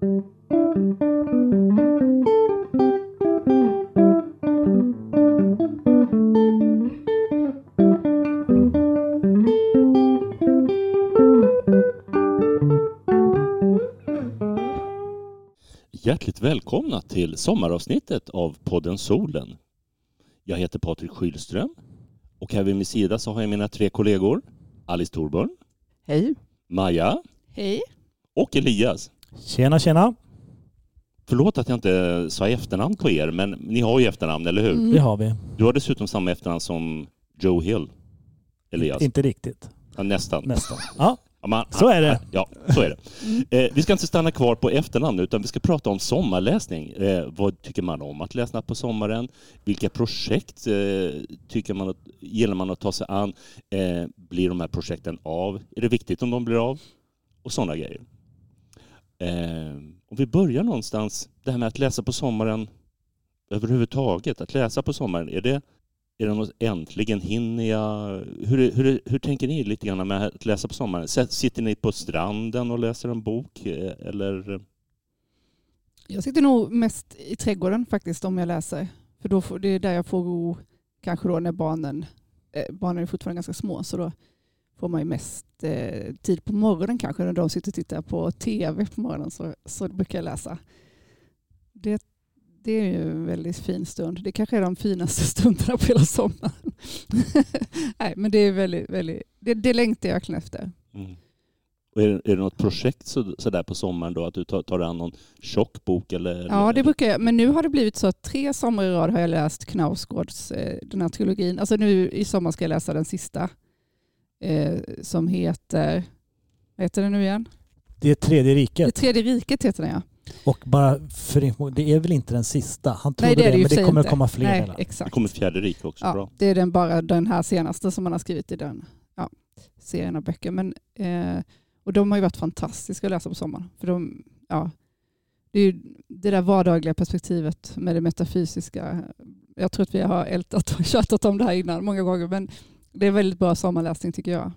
Hjärtligt välkomna till sommaravsnittet av podden Solen. Jag heter Patrik Skylström och här vid min sida så har jag mina tre kollegor Alice Thorborn, Hej. Maja Hej. och Elias. Tjena, tjena. Förlåt att jag inte sa efternamn på er, men ni har ju efternamn, eller hur? Mm. Det har vi. Du har dessutom samma efternamn som Joe Hill, Elias. Inte riktigt. Ja, nästan. Nästan. Ja, Ja, man- så är det. Ja, så är det. Eh, vi ska inte stanna kvar på efternamn utan vi ska prata om sommarläsning. Eh, vad tycker man om att läsa på sommaren? Vilka projekt eh, tycker man att, gillar man att ta sig an? Eh, blir de här projekten av? Är det viktigt om de blir av? Och sådana grejer. Eh, om vi börjar någonstans, det här med att läsa på sommaren överhuvudtaget. Att läsa på sommaren, är det, är det något äntligen hinner jag? Hur, hur, hur tänker ni lite grann med att läsa på sommaren? Sitter ni på stranden och läser en bok? Eh, eller? Jag sitter nog mest i trädgården faktiskt om jag läser. För då får, det är där jag får ro, kanske då när barnen, eh, barnen är fortfarande ganska små, så då får man ju mest eh, tid på morgonen kanske när de sitter och tittar på tv på morgonen så, så brukar jag läsa. Det, det är ju en väldigt fin stund. Det kanske är de finaste stunderna på hela sommaren. Nej, men det är väldigt, väldigt, det, det längtar jag verkligen efter. Mm. Och är, det- är det något projekt så, sådär på sommaren då? Att du tar, tar dig an någon tjock bok? Eller, Ja, det brukar jag. Men nu har det blivit så att tre sommar i rad har jag läst Knausgårds, eh, den här trilogin. Alltså nu i sommar ska jag läsa den sista. Eh, som heter, vad heter den nu igen? Det är tredje Det riket. tredje riket heter den ja. Och bara för det är väl inte den sista? Han trodde Nej det det, det, men det kommer inte. komma fler Nej, delar. Det exakt. kommer fjärde rik också. Ja, Bra. det är den, bara den här senaste som man har skrivit i den ja, serien av böcker. Men, eh, och de har ju varit fantastiska att läsa på sommaren. För de, ja, det är ju det där vardagliga perspektivet med det metafysiska. Jag tror att vi har ältat och tjatat om det här innan många gånger. Men det är väldigt bra sommarläsning tycker jag.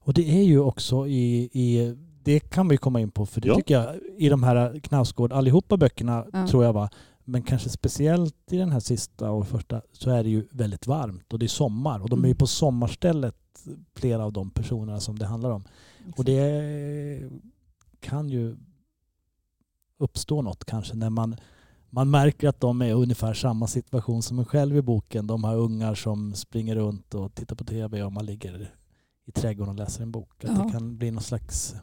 Och det är ju också i, i det kan vi komma in på för det Ja. tycker jag i de här Knausgård, allihopa böckerna Ja. tror jag va, men kanske speciellt i den här sista och första så är det ju väldigt varmt och det är sommar och de är ju Mm. på sommarstället flera av de personerna som det handlar om. Och det kan ju uppstå något kanske när man, man märker att de är i ungefär samma situation som en själv i boken. De har ungar som springer runt och tittar på tv och man ligger i trädgården och läser en bok. Att Ja. Det kan bli någon slags...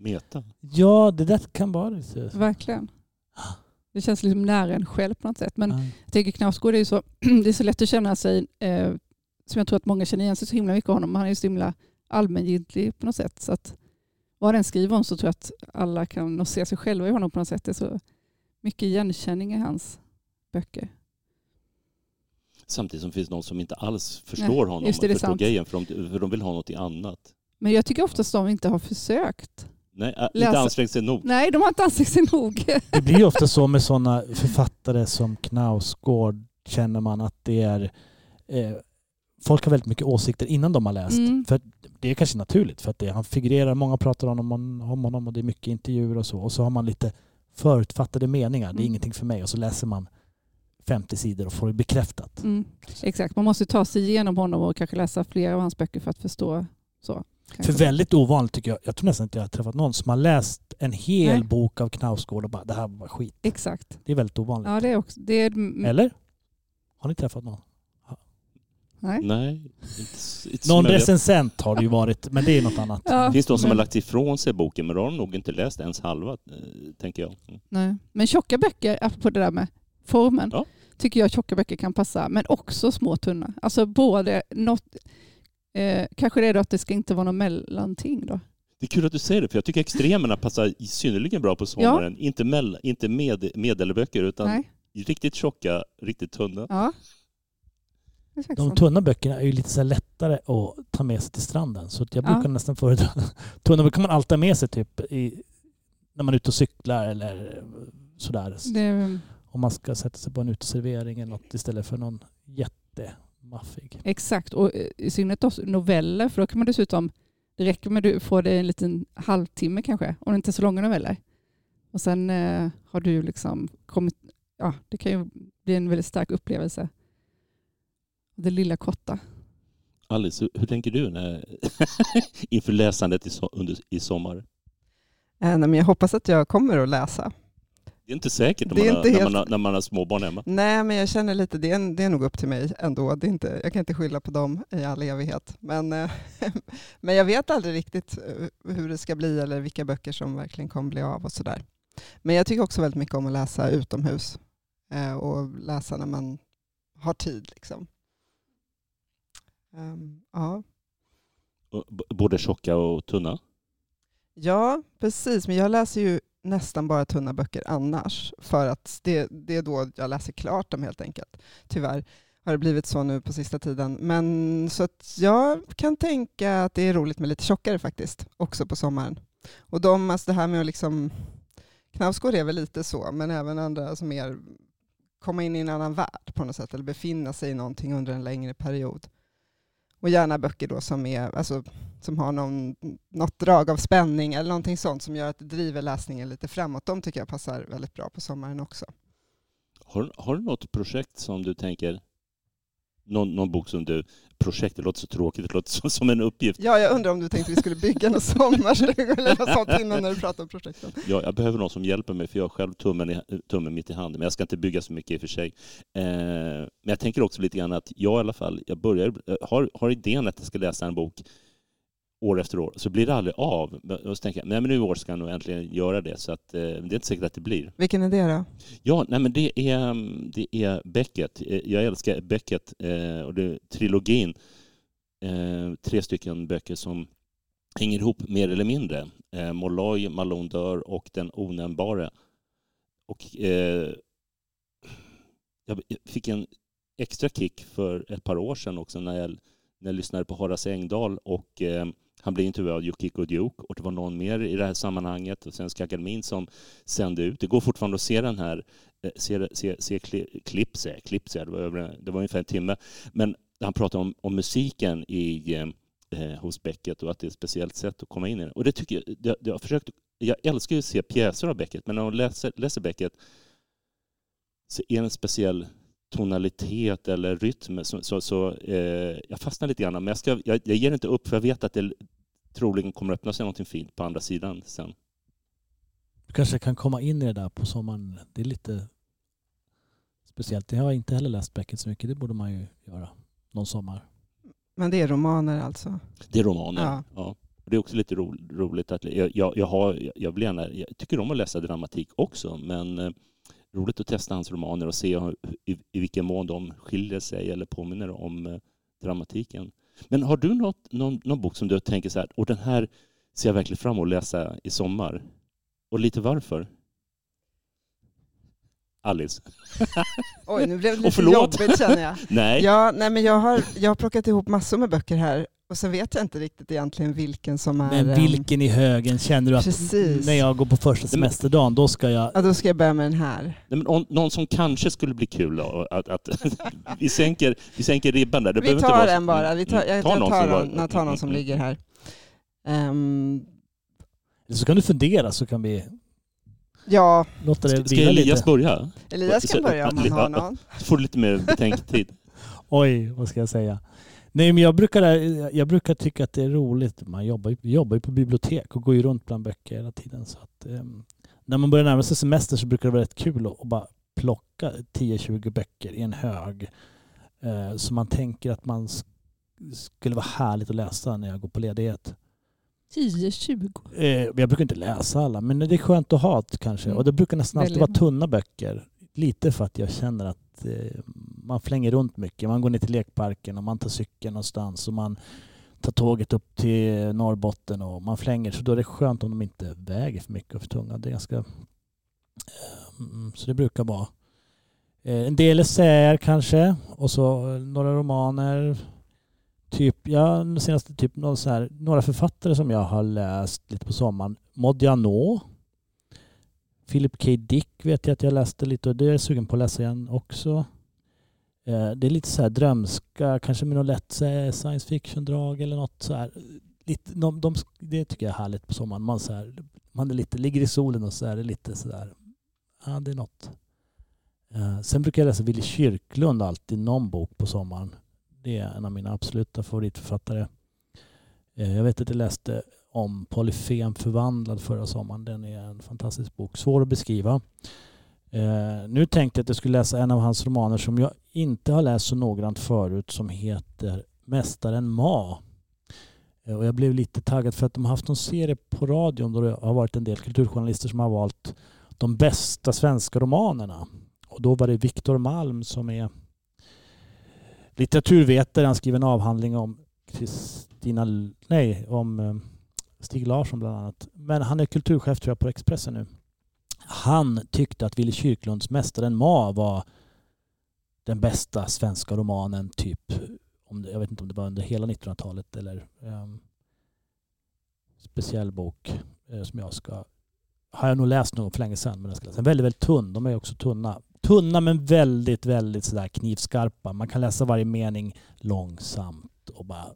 Meta. Ja, det där kan vara lite... Verkligen. Det känns liksom nära en själv på något sätt. Men Ja. Jag tänker Knausgård är ju så, det är så lätt att känna sig, eh, som jag tror att många känner igen sig så himla mycket av honom. Han är ju så himla allmängiltig på något sätt. Så att vad den skriver om så tror jag att alla kan se sig själva i honom på något sätt. Det är så mycket igenkänning i hans böcker. Samtidigt som det finns någon som inte alls förstår honom just det, och förstår sant. grejen för de, för de vill ha något annat. Men jag tycker oftast de inte har försökt. Nej, äh, Läsa- inte ansträngt sig nog. Nej, de har inte ansträngt sig nog. Det blir ju ofta så med sådana författare som Knausgård känner man att det är... Eh, folk har väldigt mycket åsikter innan de har läst. Mm. För det är kanske naturligt för att det, han figurerar, många pratar om honom, om honom och det är mycket intervjuer och så. Och så har man lite förutfattade meningar. Det är Mm. ingenting för mig. Och så läser man 50 sidor och får det bekräftat. Mm. Exakt, man måste ta sig igenom honom och kanske läsa flera av hans böcker för att förstå. Så. För väldigt ovanligt tycker jag, jag tror nästan inte jag har träffat någon som har läst en hel Nej. bok av Knausgård och bara det här var skit. Exakt. Det är väldigt ovanligt. Ja, det är också... Det är, Eller? Har ni träffat någon? nej. Nej. Inte, Någon recensent har det ju varit, men det är något annat. Ja, Det finns de som men- har lagt ifrån sig boken men de har nog inte läst ens halva, eh, tänker jag. Mm. Nej. Men tjocka böcker, apropå det där med formen, Ja. tycker jag tjocka böcker kan passa. Men också små tunna. Alltså både något, eh, kanske det är då att det ska inte vara något mellanting då. Det är kul att du säger det, för jag tycker extremerna passar synnerligen bra på sommaren. Inte, mell, inte med, medelböcker, utan Nej. riktigt tjocka, riktigt tunna. Ja. De tunna böckerna är ju lite så lättare att ta med sig till stranden. Så jag Ja. brukar nästan föredra... Tunna böcker kan man alltid ha med sig typ i, när man är ute och cyklar eller sådär. Det, Om man ska sätta sig på en uteservering eller något istället för någon jättemaffig. exakt, och i synnerhet noveller, för då kan man dessutom, det räcker med att du får det en liten halvtimme kanske, om det inte är så långa noveller. Och sen eh, har du liksom kommit, ja det kan ju bli en väldigt stark upplevelse. Det lilla korta. Alice, hur, tänker du när, inför läsandet i, so under, i sommar? Eh, nej, men jag hoppas att jag kommer att läsa. Det är inte säkert när, man, har, inte när, helt- man, har, när man har småbarn hemma. Nej, men jag känner lite, det är, det är nog upp till mig ändå. Det är inte, jag kan inte skylla på dem i all evighet. Men, eh, men jag vet aldrig riktigt eh, hur det ska bli eller vilka böcker som verkligen kommer bli av och sådär. Men jag tycker också väldigt mycket om att läsa utomhus och läsa när man har tid. Liksom. Ehm, ja. Både tjocka och tunna. Ja, precis. Men jag läser ju nästan bara tunna böcker annars. För att det, det är då jag läser klart dem helt enkelt. Tyvärr har det blivit så nu på sista tiden. Men så att jag kan tänka att det är roligt med lite tjockare faktiskt, också på sommaren. Och de, alltså det här med att liksom, Knausgård är väl lite så, men även andra som mer komma in i en annan värld på något sätt, eller befinna sig i någonting under en längre period. Och gärna böcker då som, är, alltså, som har någon, något drag av spänning eller någonting sånt som gör att det driver läsningen lite framåt. De tycker jag passar väldigt bra på sommaren också. Har, har du något projekt som du tänker, någon, någon bok som du, projekt, det låter så tråkigt, det låter som, som en uppgift. Ja, jag undrar om du tänkte vi skulle bygga någon sommarstuga eller något sånt innan när du pratade om projekten. Ja, jag behöver någon som hjälper mig för jag har själv tummen, i, tummen mitt i handen. Men jag ska inte bygga så mycket i och för sig. Eh, men jag tänker också lite grann att jag i alla fall, jag börjar, eh, har, har idén att jag ska läsa en bok år efter år, så blir det aldrig av. Och så tänker jag, nej men nu i år ska jag nog äntligen göra det. Så att, eh, det är inte säkert att det blir. Vilken är det då? Ja, nej men det är, det är Beckett. Eh, Jag älskar Beckett eh, och det är trilogin. Eh, tre stycken böcker som hänger ihop mer eller mindre. Eh, Molloy, Malone dör och Den onämnbare. Och eh, jag fick en extra kick för ett par år sedan också när jag, när jag lyssnade på Horace Engdahl och eh, han blev intervjuad av Yukiko Duke och det var någon mer i det här sammanhanget och Svenska Akademin som sände ut. Det går fortfarande att se den här, eh, se, se, se klipp, säger jag, klipp, se, det var, över, det var ungefär en timme. Men han pratade om, om musiken i, eh, eh hos Beckett och att det är ett speciellt sätt att komma in i det. Och det tycker jag, jag, jag har försökt, jag älskar ju att se pjäser av Beckett, men när man läser, läser Beckett så är det en speciell tonalitet eller rytm. Så, så, så eh, jag fastnar lite grann, men jag, ska, jag, jag ger inte upp för jag vet att det troligen kommer öppna sig någonting fint på andra sidan sen. Du kanske kan komma in i det där på sommaren. Det är lite speciellt. Jag har inte heller läst Beckett så mycket. Det borde man ju göra någon sommar. Men det är romaner alltså? Det är romaner. Ja. Ja. Det är också lite ro, roligt att jag, jag, jag, har, jag, vill gärna, jag tycker om att läsa dramatik också, men eh, roligt att testa hans romaner och se hur, i, i vilken mån de skiljer sig eller påminner om eh, dramatiken. Men har du något, någon, någon bok som du tänker så här, och den här ser jag verkligen fram emot att läsa i sommar? Och lite varför? Alice? Oj, nu blev det Och lite jobbigt känner jag. Nej? Ja, nej, men jag, har, jag har plockat ihop massor med böcker här och så vet jag inte riktigt egentligen vilken som är... Men ehm, vilken i högen känner du att Precis. när jag går på första semesterdagen, då ska jag... Ja, då ska jag börja med den här. Nej, men om- någon som kanske skulle bli kul då, att, att vi, sänker, vi sänker ribban där. Det Vi behöver inte tar vara en bara. Vi tar, jag, Ta jag tar, någon tar, jag tar någon som Mm, mm, ligger här. Ehm, Så kan du fundera så kan vi ja, låta det Ska, ska Elias lite. börja? Elias kan börja om han har någon. Så får du lite mer betänketid. Oj, vad ska jag säga? Nej, men jag brukar, jag brukar tycka att det är roligt. Man jobbar jobbar ju på bibliotek och går ju runt bland böcker hela tiden. Så att, ehm, när man börjar närma sig semester så brukar det vara rätt kul att, att bara plocka 10-20 böcker i en hög. Eh, så man tänker att man sk- skulle vara härligt att läsa när jag går på ledighet. 10-20. Eh, jag brukar inte läsa alla, men det är skönt att ha kanske. Mm. Och det brukar nästan alltid vara tunna böcker. Lite för att jag känner att eh, man flänger runt mycket. Man går ner till lekparken och man tar cykeln någonstans och man tar tåget upp till Norrbotten och man flänger. Så då är det skönt om de inte väger för mycket och för tunga. Det är ganska... Ehm, mm, så det brukar vara. Eh, en del essäer kanske och så några romaner. Typ, ja, senaste typ någon så här, några författare som jag har läst lite på sommaren. Modiano. Philip K. Dick vet jag att jag läste lite och det är jag sugen på att läsa igen också. Eh, det är lite så här drömska, kanske med något lätt science fiction-drag eller något så här. lite, de, de, det tycker jag är härligt på sommaren. Man, så här, man är lite, ligger i solen och så är det lite sådär, ja det är något. Eh, sen brukar jag läsa Willy Kyrklund alltid, någon bok på sommaren. Det är en av mina absoluta favoritförfattare. Eh, jag vet att jag läste om Polyfem förvandlad förra sommaren. Den är en fantastisk bok, svår att beskriva. Eh, nu tänkte jag att jag skulle läsa en av hans romaner som jag inte har läst så noggrant förut som heter Mästaren Ma Eh, och jag blev lite taggad för att de har haft en serie på radion då det har varit en del kulturjournalister som har valt de bästa svenska romanerna. Och då var det Viktor Malm som är litteraturvetare. Han skriver en avhandling om Kristina, nej, om eh, Stig Larsson bland annat. Men han är kulturchef tror jag på Expressen nu. Han tyckte att Ville Kyrklunds Mästaren Ma var den bästa svenska romanen typ om det, jag vet inte om det var under hela 1900-talet eller um, speciell bok uh, som jag ska har jag nog läst någon för länge sedan. Men jag ska läsa. Väldigt, väldigt tunn. De är också tunna. Tunna men väldigt, väldigt sådär knivskarpa. Man kan läsa varje mening långsamt och bara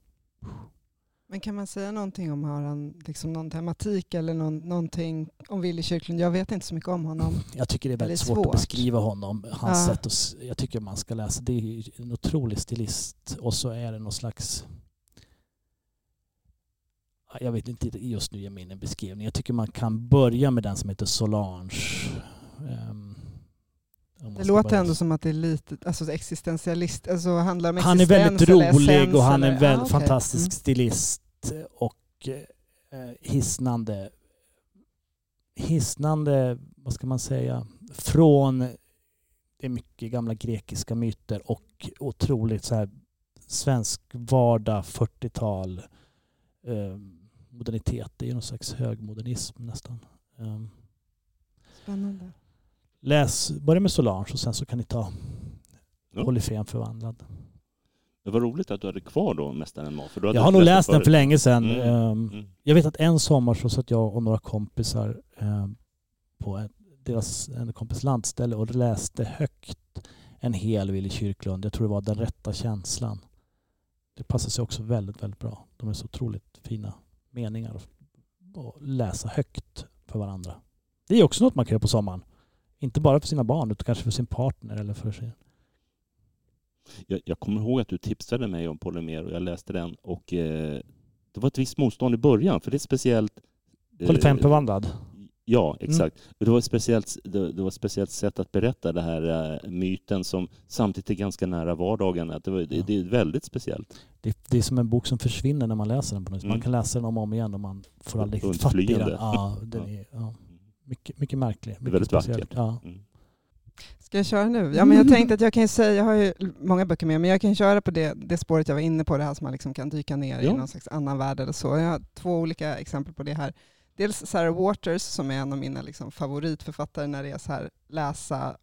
men kan man säga någonting om, har han liksom någon tematik eller någon, någonting om Willy Kyrklund? Jag vet inte så mycket om honom. Jag tycker det är väldigt svårt, svårt, att beskriva honom. Hans ja. sätt att, jag tycker man ska läsa. Det är en otrolig stilist och så är det någon slags jag vet inte just nu ge mig in en beskrivning. Jag tycker man kan börja med den som heter Solange. Um, det låter bara... ändå som att det är lite alltså existentialist, alltså handlar om Han är väldigt rolig och han är en väl ah, okay. fantastisk mm. stilist och eh, hisnande, hisnande, vad ska man säga, från det är mycket gamla grekiska myter och otroligt så här svensk vardag, 40-tal, eh, modernitet. Det är någon slags högmodernism nästan. Um, Spännande. Läs, börja med Solange och sen så kan ni ta ja. Polyfem förvandlad. Det var roligt att du hade kvar då Mästaren Ma. För jag har nog läst den för länge sedan. Mm. Um, mm. Jag vet att en sommar så satt jag och några kompisar um, på en, deras en kompis landställe och läste högt en hel Willy Kyrklund. Jag tror det var Den rätta känslan. Det passar sig också väldigt, väldigt bra. De är så otroligt fina meningar att läsa högt för varandra. Det är också något man kan göra på sommaren. Inte bara för sina barn utan kanske för sin partner eller för sin... Jag, jag kommer ihåg att du tipsade mig om Polymer och jag läste den och eh, det var ett visst motstånd i början för det är speciellt... Eh, Polyfemförvandlad? Ja, mm. exakt. Mm. Det, var ett speciellt, det, det, var ett speciellt sätt att berätta den här uh, myten som samtidigt är ganska nära vardagen. Att det, var, det, det är väldigt speciellt. Det, det, är som en bok som försvinner när man läser den. på något mm. Man kan läsa den om och om igen och man får aldrig fatt i den. Ja, den är, ja. Mycket, mycket märklig. Mycket väldigt vackert. Ja. Mm. Ska jag köra nu? Ja, men jag tänkte att jag kan säga, jag har ju många böcker med, men jag kan köra på det, det spåret jag var inne på, det här som man liksom kan dyka ner ja. i någon slags annan värld eller så. Jag har två olika exempel på det här. Dels Sarah Waters som är en av mina liksom favoritförfattare när det är så här läsa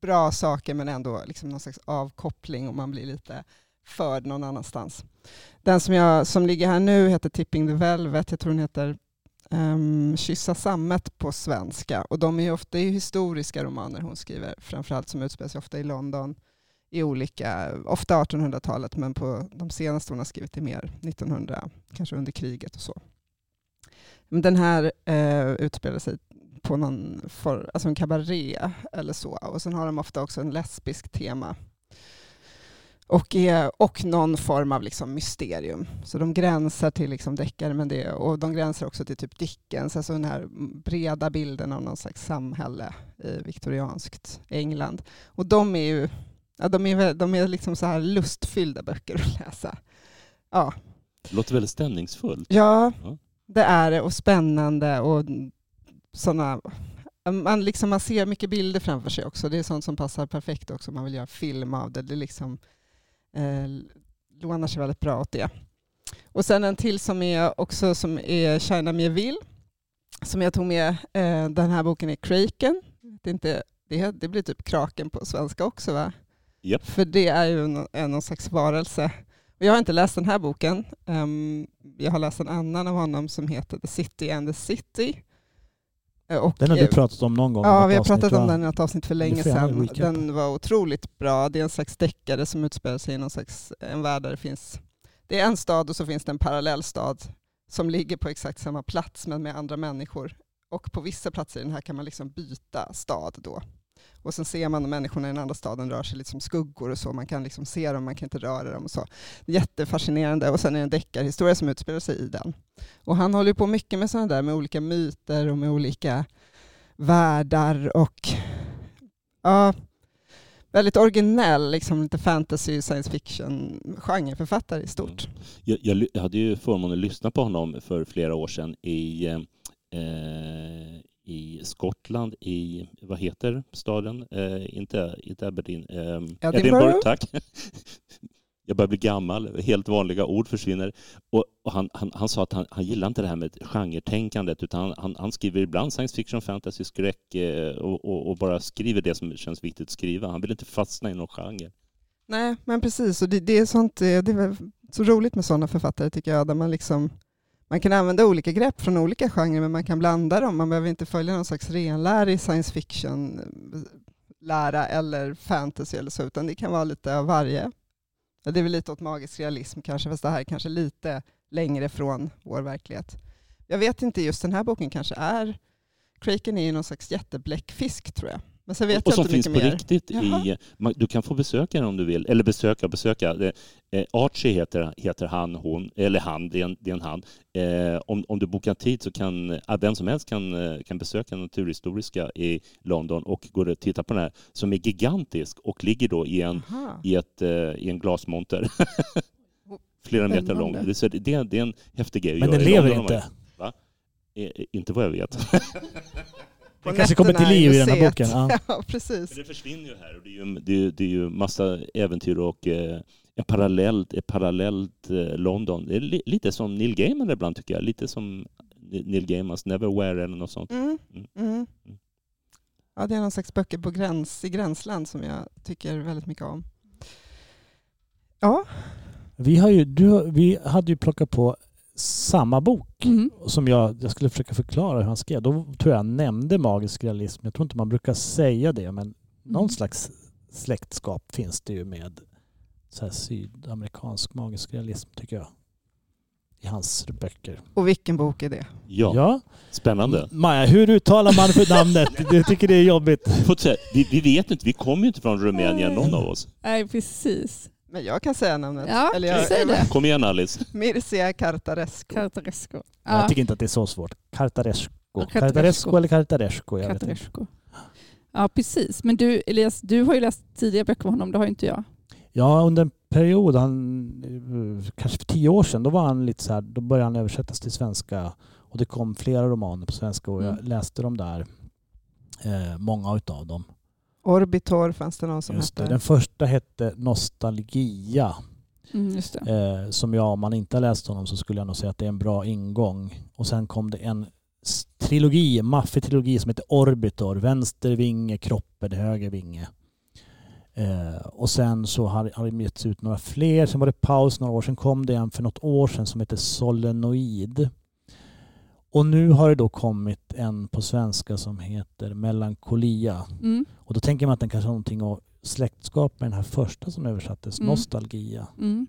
bra saker men ändå liksom någon slags avkoppling och man blir lite förd någon annanstans. Den som, jag, som ligger här nu heter Tipping the Velvet, jag tror den heter um, Kyssa sammet på svenska. Och de är ofta är historiska romaner hon skriver, framförallt som utspelar sig ofta i London i olika, ofta 1800-talet, men på de senaste hon har skrivit är mer 1900, kanske under kriget och så. Den här eh, utspelar sig på någon for, alltså en kabaré eller så, och sen har de ofta också en lesbisk tema och, är, och någon form av liksom mysterium. Så de gränsar till liksom deckare, men det, och de gränsar också till typ Dickens, alltså den här breda bilden av någon slags samhälle i viktorianskt England. Och de är ju ja, de är, de är liksom så här lustfyllda böcker att läsa. Ja. Det låter väldigt stämningsfullt. Ja, ja. det är det, och spännande och sådana man, liksom, man ser mycket bilder framför sig också. Det är sånt som passar perfekt också om man vill göra film av det. Det är liksom eh, lånar sig väldigt bra åt det. Och sen en till som är också som är China Mieville, som jag tog med. Eh, den här boken är Kraken. Det, är inte, det, det blir typ kraken på svenska också va? Yep. För det är ju en, en, någon slags varelse. Jag har inte läst den här boken. Um, jag har läst en annan av honom som heter The City and the City och, den har du pratat om någon gång? Ja, vi har pratat om den i ett avsnitt för länge sedan. Den var otroligt bra. Det är en slags deckare som utspelar sig i någon slags, en värld där det finns det är en stad och så finns det en parallell stad som ligger på exakt samma plats men med andra människor. Och på vissa platser i den här kan man liksom byta stad då. Och sen ser man människorna i den andra staden rör sig lite som skuggor och så. Man kan liksom se dem, man kan inte röra dem och så. Jättefascinerande. Och sen är det en deckarhistoria som utspelar sig i den. Och han håller på mycket med sådana där, med olika myter och med olika världar och ja, väldigt originell, liksom lite fantasy, science fiction genreförfattare i stort. Mm. Jag, jag, jag hade ju förmånen att lyssna på honom för flera år sedan i, eh, i Skottland, i, vad heter staden? Eh, inte, inte Aberdeen. Eh, Edinburgh. Edinburgh, tack. Jag börjar bli gammal, helt vanliga ord försvinner. Och, och han, han, han, sa att han, han gillar inte det här med genretänkandet utan han, han, han skriver ibland science fiction, fantasy, skräck eh, och, och, och, bara skriver det som känns viktigt att skriva. Han vill inte fastna i någon genre. Nej, men precis. Och det, det är sånt, eh, det är så roligt med sådana författare tycker jag, där man liksom man kan använda olika grepp från olika genrer, men man kan blanda dem. Man behöver inte följa någon slags renlärig science fiction-lära eller fantasy eller så, utan det kan vara lite av varje. Det är väl lite åt magisk realism kanske, fast det här är kanske lite längre från vår verklighet. Jag vet inte, just den här boken kanske är... Kraken är ju någon slags jättebläckfisk tror jag. Men sen vet och jag som inte finns på mer. riktigt. I, man- du kan få besöka den om du vill. Eller besöka, besöka. Det- Eh, Archie heter, heter han, hon, eller han, det är en, det är en han. Eh, om, om du bokar tid så kan eh, vem som helst kan, eh, kan besöka Naturhistoriska i London och gå och titta på den här som är gigantisk och ligger då i en, Aha. i ett, eh, i en glasmonter. Flera meter lång. Det, det, är- det är en häftig grej Men den lever London. inte. Eh, inte vad jag vet. På kanske kommer till liv i den här boken. Ja. Ja, precis. Men det försvinner ju här och det är ju, det är, det är ju massa äventyr och eh, en parallellt, ett parallellt eh, London. Det är li, lite som Neil Gaiman ibland tycker jag. Lite som Neil Gaimans Neverwhere eller något sånt. Mm. Mm. Mm. Ja, det är någon slags böcker på gräns, i gränsland som jag tycker väldigt mycket om. Ja, Vi, har ju, du, vi hade ju plockat på samma bok Mm. som jag, jag skulle försöka förklara hur han skrev. Då tror jag han nämnde magisk realism. Jag tror inte man brukar säga det, men någon Mm. slags släktskap finns det ju med så här sydamerikansk magisk realism tycker jag. I hans böcker. och vilken bok är det? Ja, spännande. Maja, hur uttalar man för namnet? Du tycker det är jobbigt. Vi, vi vet inte, vi kommer ju inte från Rumänien någon av oss. Nej, precis. Men jag kan säga namnet. Ja, Eller jag, säg det. Kom igen Alice. Mircea Cartaresco. Cartaresco. Jag Ja, tycker inte att det är så svårt. Cartaresco. Cartaresco. Cartaresco eller Cartaresco? Jag vet inte. Cartaresco. Ja, precis. Men du, Elias, du har ju läst tidiga böcker med honom, det har ju inte jag. Ja, under en period, han, kanske för tio år sedan, då var han lite så här, då började han översättas till svenska och det kom flera romaner på svenska och jag Mm. läste dem där, eh, många utav dem. Orbitor fanns det någon som Just det. hette. Den första hette Nostalgia, Mm, just det. eh, som jag, om man inte har läst honom så skulle jag nog säga att det är en bra ingång. Och sen kom det en trilogi, en maffig trilogi som heter Orbitor, vänster vinge, kroppen, höger vinge. Eh, och sen så har, har det getts ut några fler. Sen var det paus några år. Sen kom det en för något år sedan som heter Solenoid. Och nu har det då kommit en på svenska som heter Melankolia. Mm, Och då tänker man att den kanske har någonting att släktskap med den här första som översattes, Mm. Nostalgia. mm.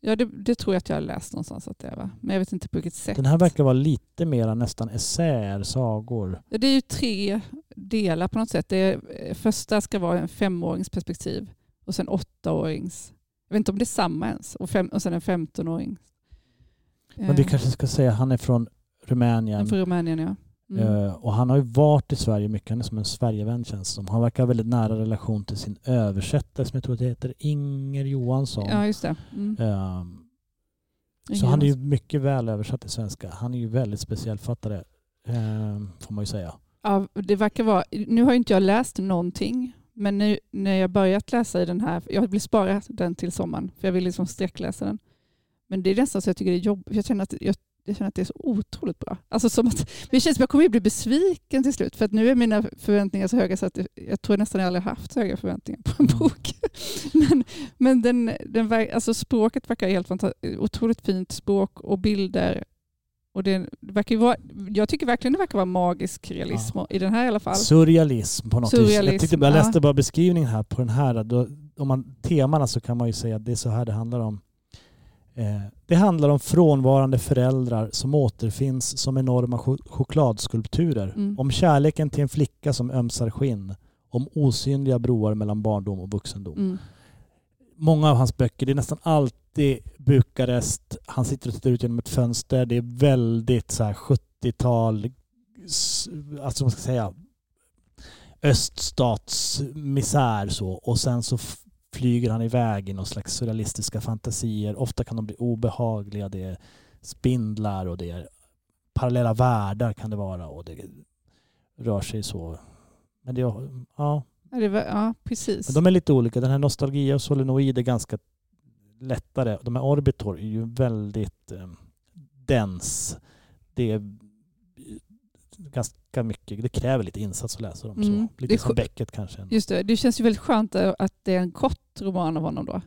Ja, det, det tror jag att jag har läst någonstans att det är, va? men jag vet inte på vilket sätt. Den här verkar vara lite mer nästan essäer, sagor. Ja, det är ju tre delar på något sätt. Det är, eh, första ska vara en femåringsperspektiv och sen åttaårings. Jag vet inte om det är samma ens. Och, fem, och sen en femtonåring. Men vi kanske ska säga att han är från Rumänien. För Rumänien, ja. Mm. Eh, och han har ju varit i Sverige mycket. Han är som en Sverigevän känns som. Han verkar ha väldigt nära relation till sin översättare som jag tror det heter Inger Johansson. Ja, just det. Mm. Eh, så han är ju mycket väl översatt till svenska. Han är ju väldigt speciell författare. Eh, får man ju säga. Ja, det verkar vara, nu har ju inte jag läst någonting, men nu, när jag börjat läsa i den här, jag vill spara den till sommaren, för jag vill liksom sträckläsa den. Men det är nästan så jag tycker det är jobbigt, jag känner att, jag, jag känner att det är så otroligt bra. Alltså som att, det känns som att jag kommer att bli besviken till slut, för att nu är mina förväntningar så höga så att jag tror nästan jag aldrig haft så höga förväntningar på en Mm. bok. men men den, den, alltså språket verkar helt fantastiskt, otroligt fint språk och bilder. Och det verkar vara, jag tycker verkligen det verkar vara magisk realism i den här i alla fall. Surrealism på något vis. Jag, Surrealism, tyckte, jag ja. läste bara beskrivningen här på den här. Då, om man temana så kan man ju säga att det är så här det handlar om. Eh, Det handlar om frånvarande föräldrar som återfinns som enorma ch- chokladskulpturer. Mm. Om kärleken till en flicka som ömsar skinn. Om osynliga broar mellan barndom och vuxendom. Mm. Många av hans böcker, det är nästan alltid Bukarest. Han sitter och tittar ut genom ett fönster. Det är väldigt så här 70-tal, s- alltså vad ska säga, öststatsmisär så. Och sen så f- flyger han iväg i någon slags surrealistiska fantasier. Ofta kan de bli obehagliga. Det är spindlar och det är parallella världar kan det vara. Och det rör sig så. Men det, ja, ja, precis. men de är lite olika. Den här Nostalgia och Solenoid är ganska lättare. De här Orbitor är ju väldigt eh, dens. Det är ganska mycket, det kräver lite insats att läsa dem. Mm. Så. Lite Det som Beckett kanske. Just det, det känns ju väldigt skönt att det är en kort roman av honom då.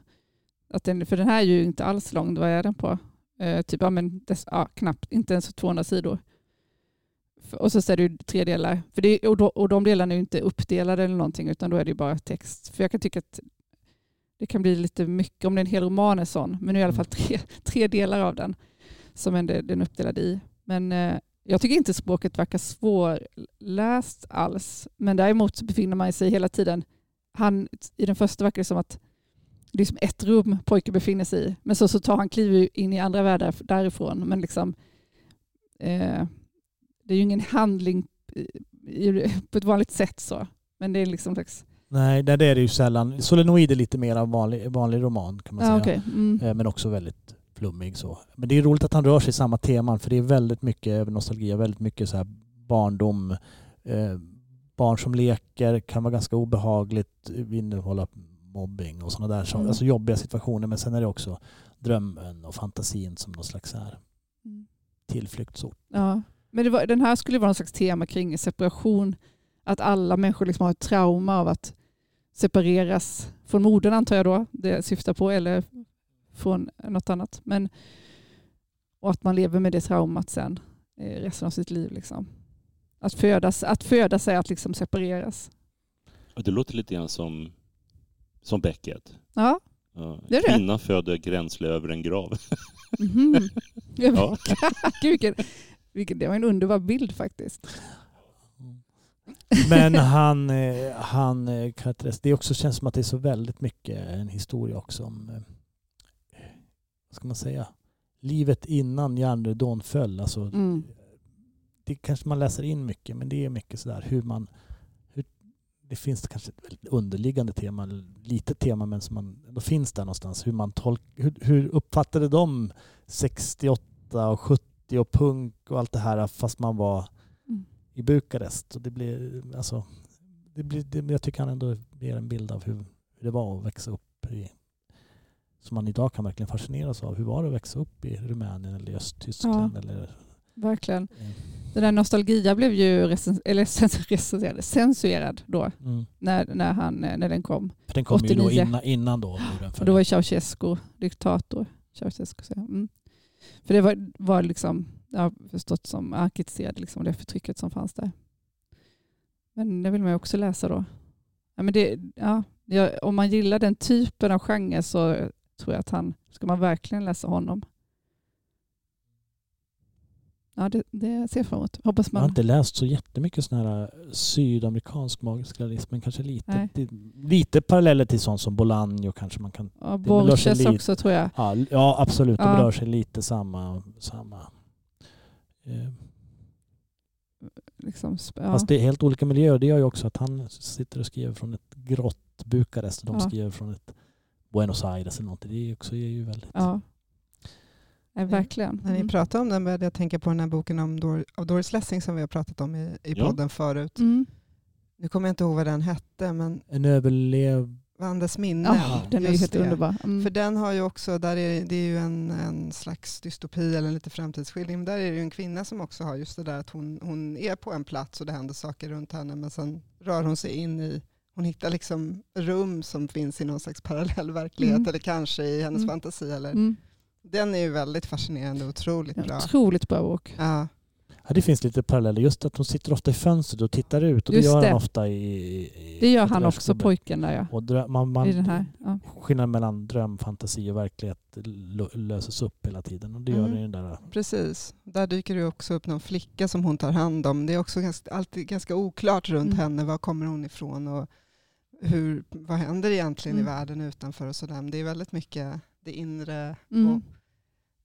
Att den, för den här är ju inte alls lång, vad är den på? Eh, typ, ja, men dess, ja, knappt, inte ens 200 sidor. För- Och så är det ju tre delar. För det, och, då, och de delarna är ju inte uppdelade eller någonting, utan då är det ju bara text. För jag kan tycka att det kan bli lite mycket om det är en hel roman är sån, men nu är i alla fall tre, tre delar av den som den är uppdelad i. Men eh, jag tycker inte språket verkar svårläst alls. Men däremot så befinner man sig hela tiden... Han, I den första verkar det som att det är som ett rum pojken befinner sig i. Men så, så tar han kliv in i andra världar därifrån. Men liksom, eh, det är ju ingen handling i- på ett vanligt sätt. så. Men det är liksom slags... Nej, det är det ju sällan. Solenoid är lite mer av vanlig, vanlig roman kan man Ja, säga. okej. mm. Eh, Men också väldigt flummig så. Men det är roligt att han rör sig i samma teman för det är väldigt mycket nostalgi, väldigt mycket så här barndom. Eh, barn som leker kan vara ganska obehagligt, innehålla mobbing och sådana där. Mm. Alltså jobbiga situationer. Men sen är det också drömmen och fantasin som någon slags här Mm. tillflyktsort. Ja. Men var, den här skulle vara någon slags tema kring separation. Att alla människor liksom har ett trauma av att separeras från modern antar jag då, det syftar på, eller från något annat. Men, och att man lever med det traumat sen eh, resten av sitt liv. Liksom. Att, födas, att födas är att liksom separeras. Det låter lite grann som, som Beckett. Ja. Ja, Det är det. Kvinnan föder gränsle över en grav. Mhm. Ja. Gud, vilken, vilken, det var en underbar bild faktiskt. Men han, eh, han eh, det också känns som att det är så väldigt mycket en historia också om, ska man säga, livet innan järnridån föll. Alltså, Mm. Det kanske man läser in mycket, men det är mycket sådär hur man, hur, det finns kanske ett underliggande tema, litet tema, men som man, ändå finns där någonstans. Hur, man tolk, hur, hur uppfattade de 68 och 70 och punk och allt det här fast man var Mm. i Bukarest. Och det blir, alltså, det blir, det, jag tycker han ändå ger en bild av hur, hur det var att växa upp i, som man idag kan verkligen fascineras av. Hur var det att växa upp i Rumänien eller Östtyskland? Ja. Eller, Verkligen. eh, Den där nostalgia blev ju recens- eller recenserad, censurerad då mm. när, när, han, när den kom. För den kom ju då 89. innan, innan då. muren då var Ceausescu diktator. Ceausescu, jag. mm. För det var, var liksom, jag har förstått som, kritiserade liksom det förtrycket som fanns där. Men det vill man ju också läsa då. Ja, men det, ja, om man gillar den typen av genre så tror jag att han, ska man verkligen läsa honom. Ja, det, det ser jag fram emot. Hoppas Jag har man... inte läst så jättemycket sån här eh, sydamerikansk magisk realism, men kanske lite, lite, paralleller till sånt som Bolaño kanske man kan... Ja, Borges också tror jag. Ja, ja absolut, de Ja. rör sig lite samma... samma eh, Liksom, ja. Fast det är helt olika miljöer. Det gör ju också att han sitter och skriver från ett grått Bukarest och de Ja. skriver från ett Buenos Aires eller någonting. Det är också är ju väldigt... Ja. Ja, verkligen. När ni Mm. pratade om den började jag tänka på den här boken om Dor- av Doris Lessing som vi har pratat om i, i Ja. podden förut. Mm. Nu kommer jag inte ihåg vad den hette, men En överlev... Vandes minne. Ja, den är helt underbar. Mm. För den har ju också, där är, det är ju en, en slags dystopi eller en lite framtidsskildring. Men där är det ju en kvinna som också har just det där att hon, hon är på en plats och det händer saker runt henne men sen rör hon sig in i, hon hittar liksom rum som finns i någon slags parallell verklighet Mm. eller kanske i hennes Mm. fantasi. Eller, Mm. Den är ju väldigt fascinerande och otroligt Ja, bra. otroligt bra bok. Ja. Ja, det finns lite paralleller. Just att hon sitter ofta i fönstret och tittar ut. Och det gör det. han ofta i... i Det gör han också, pojken där ja. Och drö- man, I den man, här. Ja. skillnaden mellan dröm, fantasi och verklighet löses upp hela tiden. Och det gör Mm. den i den där... Precis. Där dyker det också upp någon flicka som hon tar hand om. Det är också ganska, alltid ganska oklart runt Mm. henne. Var kommer hon ifrån och hur, vad händer egentligen Mm. i världen utanför och sådär. Men det är väldigt mycket det inre. Mm. Och,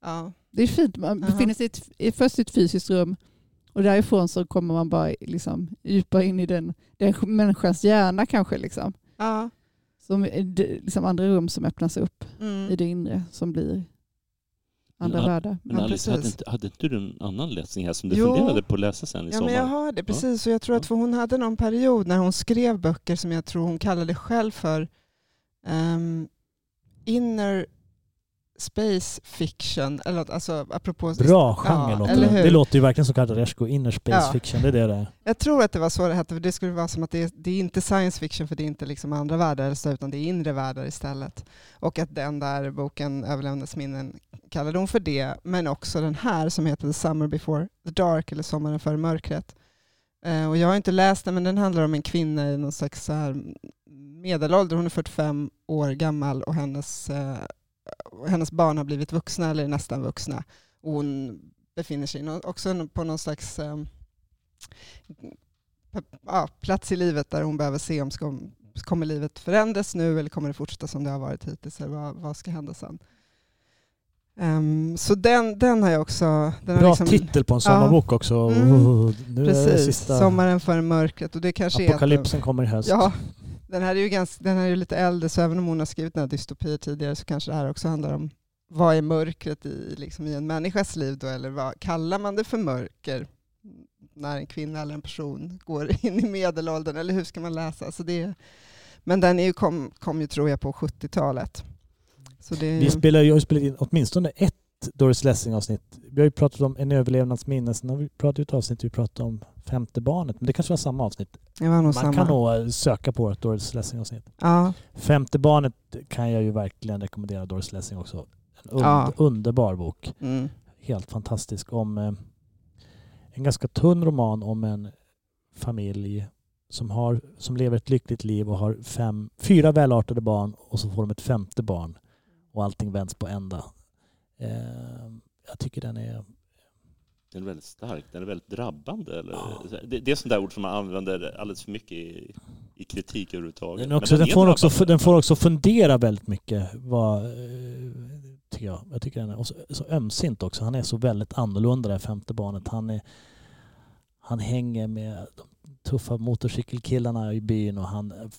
ja. Det är fint. Man befinner sig i ett, i- först i ett fysiskt rum och därifrån så kommer man bara liksom djupare in i den, den människans hjärna kanske. Liksom. Ja. Som, det- liksom andra rum som öppnas upp i Mm. det inre som blir andra Ja, världar. Men Ja, Alice, hade inte, hade inte du en annan läsning här som du Jo. funderade på att läsa sen i Ja, sommar? men jag har det precis. Och jag tror att för hon hade någon period när hon skrev böcker som jag tror hon kallade själv för ehm, inner space fiction. Eller, något, alltså, apropå Bra genre Ja, låter eller det. hur? Det låter ju verkligen som Kardashev inner space Ja. fiction. Det är det det är. Jag tror att det var så det hette, för det skulle vara som att det är, det är inte science fiction för det är inte liksom andra världar utan det är inre världar istället. Och att den där boken, Överlämnades minnen, kallade hon för det, men också den här som heter The Summer Before the Dark, eller Sommaren före mörkret. Eh, och jag har inte läst den, men den handlar om en kvinna i någon slags så här medelålder, hon är 45 år gammal och hennes, eh, hennes barn har blivit vuxna eller är nästan vuxna. Och hon befinner sig också på någon slags eh, ja, plats i livet där hon behöver se om ska, kommer livet förändras nu eller kommer det fortsätta som det har varit hittills eller vad, vad ska hända sen. Ehm, så den, den har jag också... Den Bra liksom, titel på en sommarbok också. Mm. Nu Precis, Sommaren före mörkret. Och det kanske apokalypsen är kommer i att, höst. Ja, den här är ju ganska, den här är ju lite äldre så även om hon har skrivit här dystopier tidigare så kanske det här också handlar om vad är mörkret i, liksom, i en människas liv då eller vad kallar man det för mörker när en kvinna eller en person går in i medelåldern eller hur ska man läsa? Så det, men den är ju kom, kom ju tror jag på 70-talet. Så det är Vi spelar har ju spelat in åtminstone ett Doris Lessing-avsnitt. Vi har ju pratat om en överlevnadsminne. Sen har vi pratat ut avsnitt vi pratade om femte barnet. Men det kanske var samma avsnitt. det var nog Man samma. kan nog söka på ett Doris Lessing-avsnitt. Ja, Femte barnet kan jag ju verkligen rekommendera Doris Lessing också. En und- Ja. underbar bok. mm, Helt fantastisk. Om eh, en ganska tunn roman om en familj som, har, som lever ett lyckligt liv och har fem, fyra välartade barn och så får de ett femte barn och allting vänds på ända. Eh, jag tycker den är... Den är väldigt stark, den är väldigt drabbande. Eller? Ja. Det, det är sånt där ord som man använder alldeles för mycket i, i kritik överhuvudtaget. Den, också, Men den, får också, den får också fundera väldigt mycket. Vad, eh, tycker jag. jag tycker den är så, så ömsint också. Han är så väldigt annorlunda det här femte barnet. Han, är, han hänger med de tuffa motorcykelkillarna i byn och han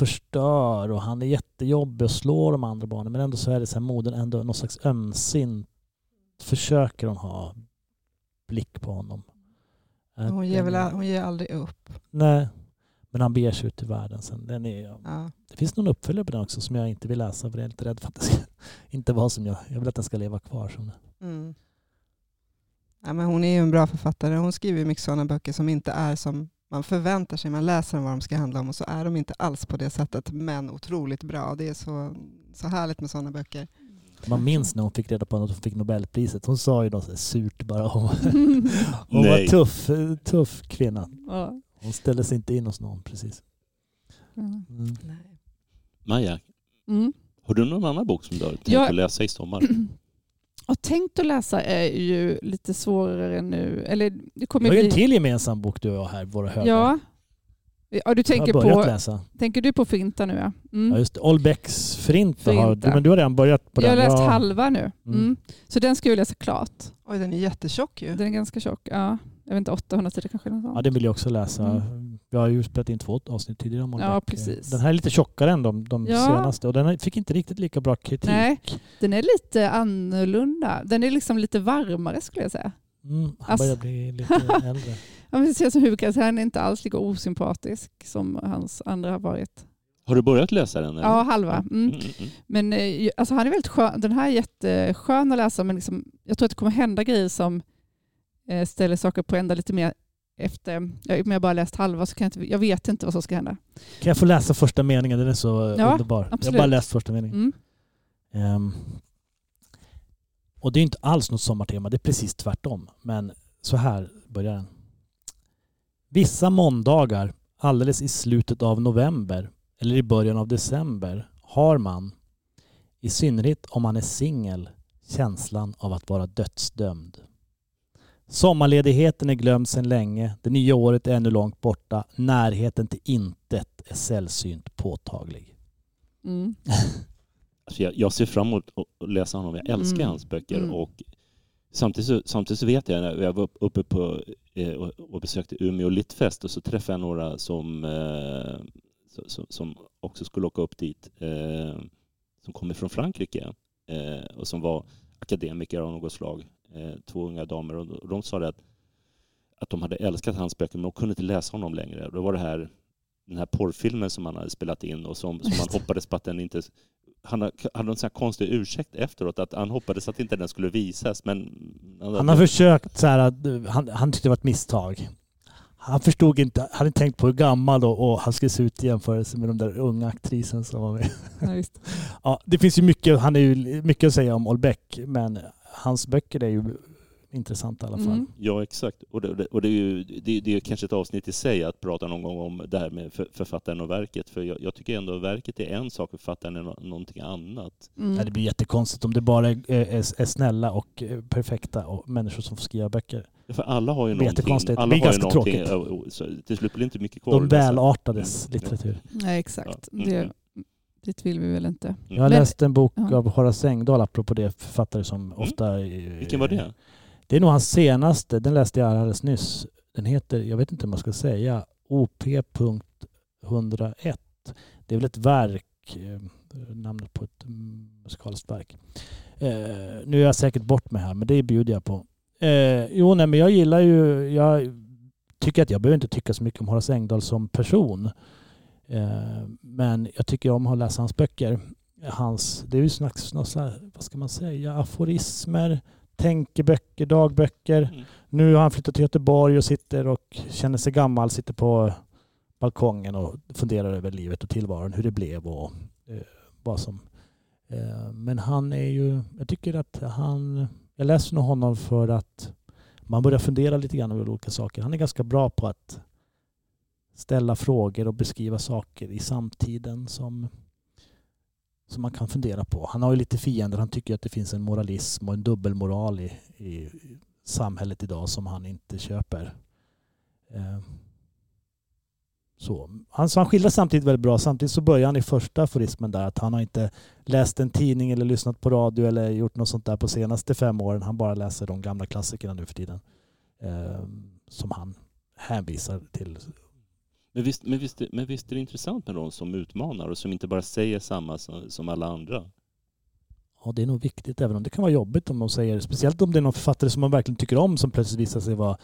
förstör och han är jättejobbig och slår de andra barnen. Men ändå så är det så här modern ändå någon slags ömsint försöker hon ha blick på honom. Hon, ger väl, hon ger aldrig upp. Nej, men han beger sig ut i världen sen. Den är, Ja. det finns någon uppföljare på den också som jag inte vill läsa för jag är lite rädd för att det ska inte vara som jag. Jag vill att den ska leva kvar som. Mm. Ja, men hon är ju en bra författare. Hon skriver mycket sådana böcker som inte är som man förväntar sig. Man läser dem vad de ska handla om och så är de inte alls på det sättet men otroligt bra. Det är så, så härligt med sådana böcker. Man minns när hon fick reda på att hon fick Nobelpriset. Hon sa ju något så surt bara. Hon, hon var tuff, tuff kvinna. ja. Hon ställde sig inte in hos någon precis. Ja. Mm. Maja, Mm. har du någon annan bok som du har tänkt att läsa i sommar? Och tänkt att läsa är ju lite svårare nu. Eller det Vi kommer har ju en bli... till gemensam bok du och jag här, Våra högar. Ja. ja, du jag tänker har börjat på, läsa. tänker du på Frinta nu ja. Mm. Ja, just det. Olbecks Förinta. Har, men du har redan börjat på jag har den. läst Ja. halva nu. Mm. Mm. Så den ska jag läsa klart. Oj, den är jättetjock ju. Den är ganska tjock. Ja. Jag vet inte, 800 sidor kanske. Något. Ja, den vill jag också läsa. Vi har ju spelat in två avsnitt tidigare om Ja, precis. Den här är lite tjockare än de, de Ja. senaste och den fick inte riktigt lika bra kritik. Nej. Den är lite annorlunda. Den är liksom lite varmare skulle jag säga. Mm, han Alltså- börjar bli lite äldre. Ja, men det ser som huvudkaraktären är inte alls lika osympatisk som hans andra har varit. Har du börjat läsa den? eller? Ja, halva. Mm. Mm, mm, mm. Men eh, alltså, han är väldigt skön. Den här är jätteskön att läsa men liksom, jag tror att det kommer hända grejer som eh, ställer saker på ända lite mer efter. Om jag bara läst halva så kan jag inte, jag vet inte vad som ska hända. Kan jag få läsa första meningen? Den är så Ja, underbar. Jag har absolut. bara läst första meningen. Mm. Ehm, och det är inte alls något sommartema, det är precis tvärtom. Men så här börjar den. Vissa måndagar alldeles i slutet av november eller i början av december har man, i synnerhet om man är singel, känslan av att vara dödsdömd. Sommarledigheten är glömd sedan länge, det nya året är ännu långt borta, närheten till intet är sällsynt påtaglig. Mm. Alltså jag, jag ser fram emot att läsa honom. Jag älskar Mm. hans böcker. Mm. Och samtidigt, så, samtidigt så vet jag, när jag var uppe på eh, och, besökte Umeå Littfest och så träffade jag några som, eh, som, som, som också skulle åka upp dit, eh, som kommer från Frankrike eh, och som var akademiker av något slag. Eh, två unga damer och de- de sa det att, att de hade älskat hans böcker men de kunde inte läsa honom längre. Och Då var det här den här porrfilmen som han hade spelat in och som, som han hoppades på att den inte... Han hade en sån här konstig ursäkt efteråt att han hoppades att inte den skulle visas men... Han har försökt så här att han, han tyckte det var ett misstag. Han förstod inte, hade inte tänkt på hur gammal och, och han skulle se ut i jämförelse med de där unga aktrisen som var med. Ja. Ja, det finns ju mycket, han är ju mycket att säga om Olbeck, men hans böcker är ju intressanta i alla fall. Mm. Ja, exakt. Och det, och det är ju det, det är kanske ett avsnitt i sig att prata någon gång om det här med för, författaren och verket. För jag, jag tycker ändå att verket är en sak och författaren är nå- någonting annat. Mm. Nej, det blir jättekonstigt om det bara är, är, är snälla och eh, perfekta och människor som får skriva böcker. För alla har ju Det blir någonting. jättekonstigt. Det Alla blir ganska någonting. tråkigt. Så till slut blir det inte mycket kvar. De välartades litteratur. Nej, exakt. Ja. Det, Mm. Dit vill vi väl inte. Jag har läst en bok ja. av Horace Engdahl, apropå det, författare som ofta... eh, Vilken var det? Det är nog hans senaste, den läste jag alldeles nyss. Den heter, jag vet inte om jag ska säga, OP.101. Det är väl ett verk, eh, namnet på ett mm, musikaliskt verk. Eh, nu är jag säkert bort mig här, men det bjuder jag på. Eh, jo, nej, men jag gillar ju, jag tycker att jag behöver inte tycka så mycket om Horace Engdahl som person. Eh, men jag tycker om att läsa hans böcker. Hans, det är ju slags, vad ska man säga, aforismer, tänkeböcker, dagböcker. Mm. Nu har han flyttat till Göteborg och sitter och känner sig gammal, sitter på balkongen och funderar över livet och tillvaron, hur det blev och eh, vad som... Eh, men han är ju, jag tycker att han, jag läser nog honom för att man börjar fundera lite grann över olika saker. Han är ganska bra på att ställa frågor och beskriva saker i samtiden som, som man kan fundera på. Han har ju lite fiender. Han tycker att det finns en moralism och en dubbelmoral i, i samhället idag som han inte köper. Eh, Så. Han, så han skildrar samtidigt väldigt bra. Samtidigt så börjar han i första aforismen där att han har inte läst en tidning eller lyssnat på radio eller gjort något sånt där på senaste fem åren. Han bara läser de gamla klassikerna nu för tiden. Eh, som han hänvisar till. Men visst, men, visst, men visst är det intressant med de som utmanar och som inte bara säger samma som, som alla andra. Ja, det är nog viktigt, även om det kan vara jobbigt om de säger, speciellt om det är någon författare som man verkligen tycker om som plötsligt visar sig vara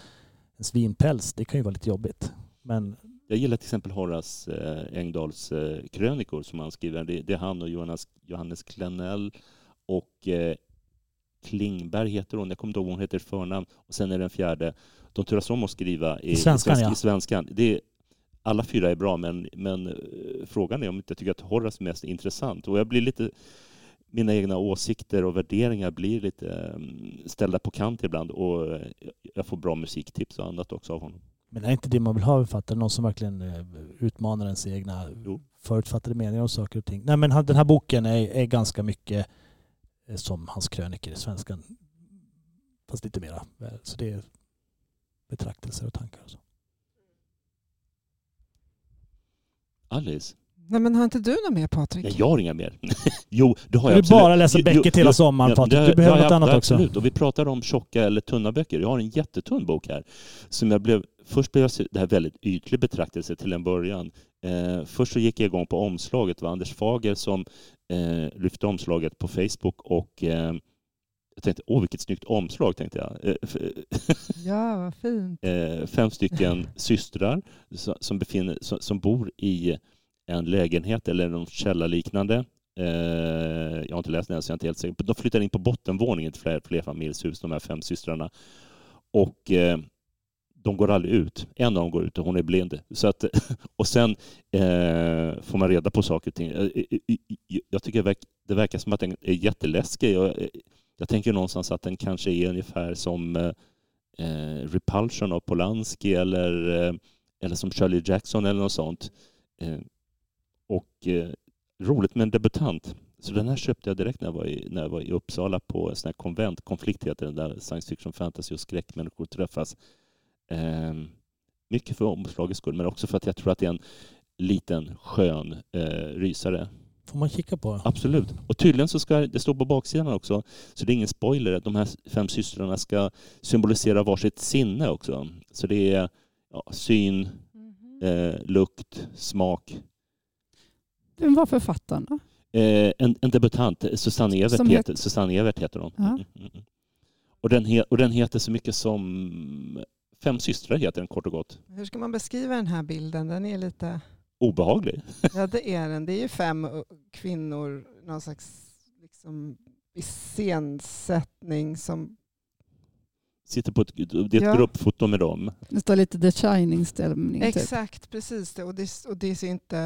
en svinpäls. Det kan ju vara lite jobbigt. Men Jag gillar till exempel Horace eh, Engdahls eh, krönikor som han skriver. Det, det är han och Johannes, Johannes Klenell och eh, Klingberg heter hon. Jag kommer inte ihåg vad hon heter förnamn. Och sen är den fjärde. De turas om att skriva i, svenskan, i, ja. i svenskan. Det är, alla fyra är bra, men, men eh, frågan är om inte jag tycker att Horace är mest intressant. Och jag blir lite mina egna åsikter och värderingar blir lite eh, ställda på kant ibland och eh, jag får bra musiktips och annat också av honom. Men är inte det man vill ha författare? Någon som verkligen eh, utmanar ens egna Jo. förutfattade meningar om saker och ting. Nej men den här boken är, är ganska mycket som hans krönikor i svenskan. Fast lite mera. Så det är betraktelser och tankar och så. Alice? Nej, men har inte du något mer Patrik? Nej, jag har inga mer. jo, det har jag du absolut. bara Beckett jo, hela sommaren ja, Patrik? det- Du behöver ja, något ja, annat också. Absolut, och vi pratar om tjocka eller tunna böcker. Jag har en jättetunn bok här. Som jag blev, först blev jag, det här väldigt ytlig betraktelse till en början. Eh, först så gick jag igång på omslaget. Det var Anders Fager som eh, lyfte omslaget på Facebook och eh, jag tänkte, åh vilket snyggt omslag, tänkte jag. Eh, Ja, vad fint. eh, fem stycken systrar som, befinner, som, bor i en lägenhet eller någon källarliknande. Eh, jag har inte läst den så jag är inte helt säker. De flyttar in på bottenvåningen till fler, flerfamiljshus, de här fem systrarna. Och de går aldrig ut. En av dem går ut och hon är blind. Så att, och sen eh, får man reda på saker och ting. Jag tycker det verk- det verkar som att den är jätteläskig. Jag, jag tänker någonstans att den kanske är ungefär som eh, eh Repulsion av Polanski eller, eh, eller som Shirley Jackson eller något sånt. Eh, och eh, roligt med en debutant. Så den här köpte jag direkt när jag var i, när jag var i Uppsala på en sån här konvent. Konflikt heter den där science fiction, fantasy och skräckmänniskor träffas. Eh, mycket för omslagets skull, men också för att jag tror att det är en liten skön eh, rysare. Får man kika på? Absolut. Och tydligen så ska det stå på baksidan också, så det är ingen spoiler, att de här fem systrarna ska symbolisera varsitt sinne också. Så det är ja, syn, eh, lukt, smak. Vem var författarna? Eh, en, en debutant, Susanne Evert, Som heter, Susanne Evert heter hon. Ja. Mm, mm, mm. Och, den he, och den heter så mycket som Fem systrar heter den kort och gott. Hur ska man beskriva den här bilden? Den är lite... Obehaglig. Ja, det är den. Det är ju fem kvinnor, någon slags liksom, iscensättning som... Sitter på ett, det är ett Ja. gruppfoto med dem. Det står lite The Shining-stämning. Typ. Exakt, precis det. Och det, och det ser inte...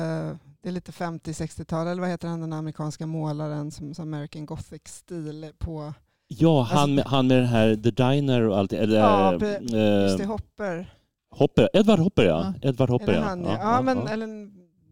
Det är lite 50-60-tal, eller vad heter han, den amerikanska målaren som, som American Gothic-stil på... Ja, han, Alltså- med, han med den här The Diner och allt. Eller, Ja, pre- eh, Just det, Hopper. Hopper. Edvard Hopper, ja. Edvard Hopper, Eller ja. han, ja. Ja, ja, ja, men, ja. eller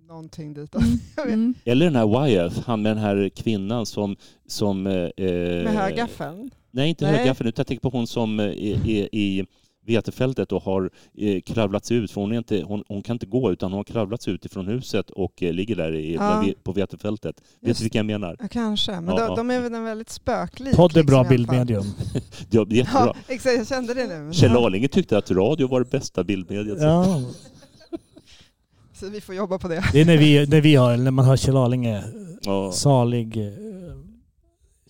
någonting dit. Mm. Mm. Eller den här Wyeth, han med den här kvinnan som... som eh, Med högaffeln. Nej, inte Nej. högaffeln, utan jag tänker på hon som eh, är, är i vetefältet och har eh, kravlat sig ut. För hon, är inte, hon, hon kan inte gå, utan hon har kravlat sig ut ifrån huset och eh, ligger där i, Ja. på vetefältet. Vet Just du vilka jag menar? Ja, kanske, men Ja, de, ja. de är väl en väldigt spöklik. Podd är bra liksom, bildmedium. Ja, jättebra. Ja, exakt, jag kände det nu. Kjell Arlinge tyckte att radio var det bästa bildmediet. Ja, Så vi får jobba på det. det är när vi, när vi har, när man hör Kjell Arlinge, Ja, salig eh,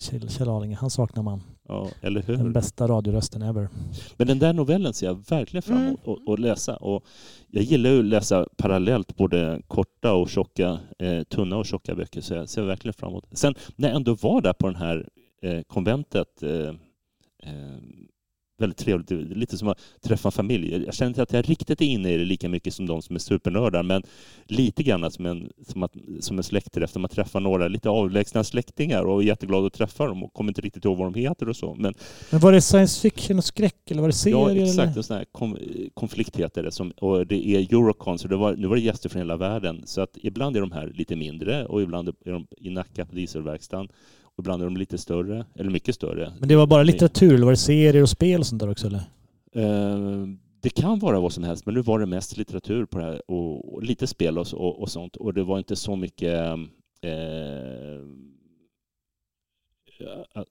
Kjell, Kjell Arlinge, han saknar man. Ja, eller Den hur? bästa radiorösten ever. Men den där novellen ser jag verkligen fram emot Mm. att läsa. Och jag gillar ju att läsa parallellt både korta och tjocka, eh, tunna och tjocka böcker, så jag ser verkligen fram emot. Sen när jag ändå var där på den här eh, konventet, eh, eh, väldigt trevligt, lite som att träffa familj. Jag känner inte att jag riktigt är inne i det lika mycket som de som är supernördar, men lite grann som en, som att, som en släktträff där man träffar några lite avlägsna släktingar och är jätteglad att träffa dem och kommer inte riktigt ihåg vad de heter och så. Men Men var det science fiction och skräck eller var det serier? Ja, exakt. Eller? En sån här kom, konflikt heter det. Som, och det är Eurocon, så det var, nu var det gäster från hela världen. Så att ibland är de här lite mindre och ibland är de i Nacka på dieselverkstaden. Och ibland är de lite större, eller mycket större. Men det var bara litteratur eller var det serier och spel och sånt där också eller? Eh, det kan vara vad som helst, men nu var det mest litteratur på det här och, och lite spel och, och, och sånt. Och det var inte så mycket eh, a-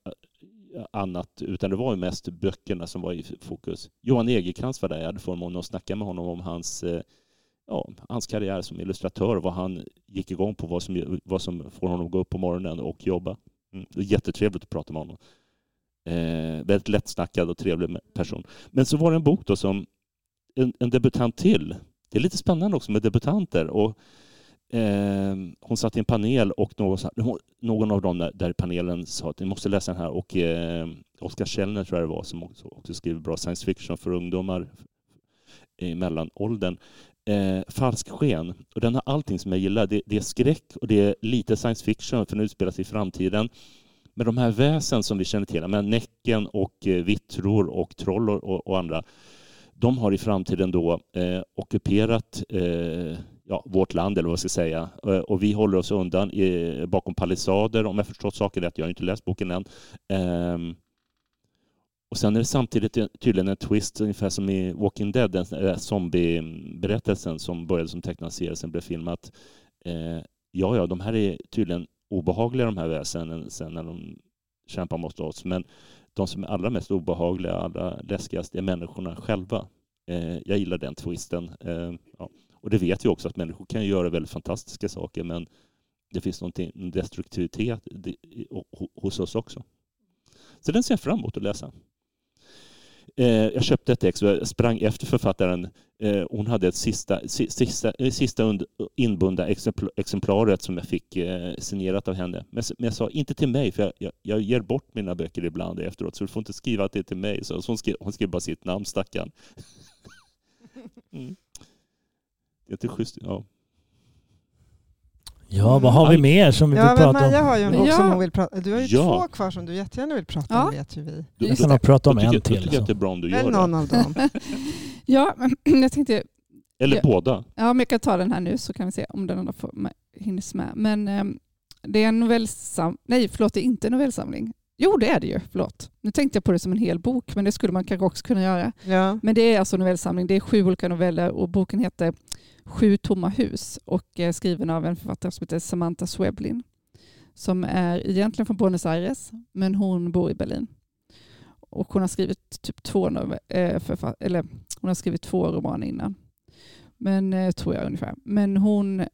annat, utan det var ju mest böckerna som var i fokus. Johan Egerkrans var där, jag hade förmånen att snacka med honom om hans, eh, ja, hans karriär som illustratör, vad han gick igång på, vad som, vad som får honom att gå upp på morgonen och jobba. Mm. Det är jättetrevligt att prata med honom. Eh, väldigt lättsnackad och trevlig person. Men så var det en bok då som en, en debutant till. Det är lite spännande också med debutanter. Och, eh, hon satt i en panel och någon, sa- någon av dem där, där i panelen sa att ni måste läsa den här. Och eh, Oskar Källner tror jag det var som också, också skriver bra science fiction för ungdomar i mellanåldern. Eh, Falsk sken. Och den har allting som jag gillar. Det, det är skräck och det är lite science fiction för den utspelar sig i framtiden. Men de här väsen som vi känner till, med Näcken och eh, vittror och troll och, och, andra, de har i framtiden då eh, ockuperat eh, ja, vårt land, eller vad jag ska säga. Eh, och vi håller oss undan i, bakom palissader, om jag förstått saken rätt. Jag har inte läst boken än. Ehm, och sen är det samtidigt tydligen en twist, ungefär som i Walking Dead, den där zombieberättelsen som började som tecknad serie, sen blev filmat. Eh, ja, ja, de här är tydligen obehagliga de här väsenen sen när de kämpar mot oss. Men de som är allra mest obehagliga, allra läskigast är människorna själva. Eh, jag gillar den twisten. Eh, ja. Och det vet vi också att människor kan göra väldigt fantastiska saker men det finns någonting, en destruktivitet hos oss också. Så den ser jag fram emot att läsa. Eh, jag köpte ett ex och sprang efter författaren. Eh, hon hade ett sista, sista, eh, sista und, inbundna exemplaret som jag fick eh, signerat av henne. Men, men jag sa inte till mig, för jag, jag, jag ger bort mina böcker ibland efteråt, så du får inte skriva att det är till mig. Så hon, skrev, hon skrev bara sitt namn, stackarn. Mm. Det är inte schysst. Ja. Ja, vad har vi mer som vi Ja, vill men prata Maja om? har ju en Ja. bok som hon vill prata Du har ju Ja. två kvar som du jättegärna vill prata Ja. om vet ju vi. Jag då, kan prata om tycker, en jag- till. tycker jag att det Så. är bra om du gör någon det. av dem. Ja, men jag tänkte, Eller Ja. båda. ja men jag kan ta den här nu så kan vi se om den andra får, med- hinns med. Men ehm, det är en novellsamling, nej förlåt det är inte en novellsamling. Jo det är det ju, förlåt. Nu tänkte jag på det som en hel bok men det skulle man kanske också kunna göra. Ja. Men det är alltså en novellsamling, det är sju olika noveller och boken heter Sju tomma hus och eh, skriven av en författare som heter Samantha Sweblin som är egentligen från Buenos Aires men hon bor i Berlin. Och hon har skrivit typ två, eh, eller, hon har skrivit två romaner innan. Men eh, tror jag ungefär. Men hon,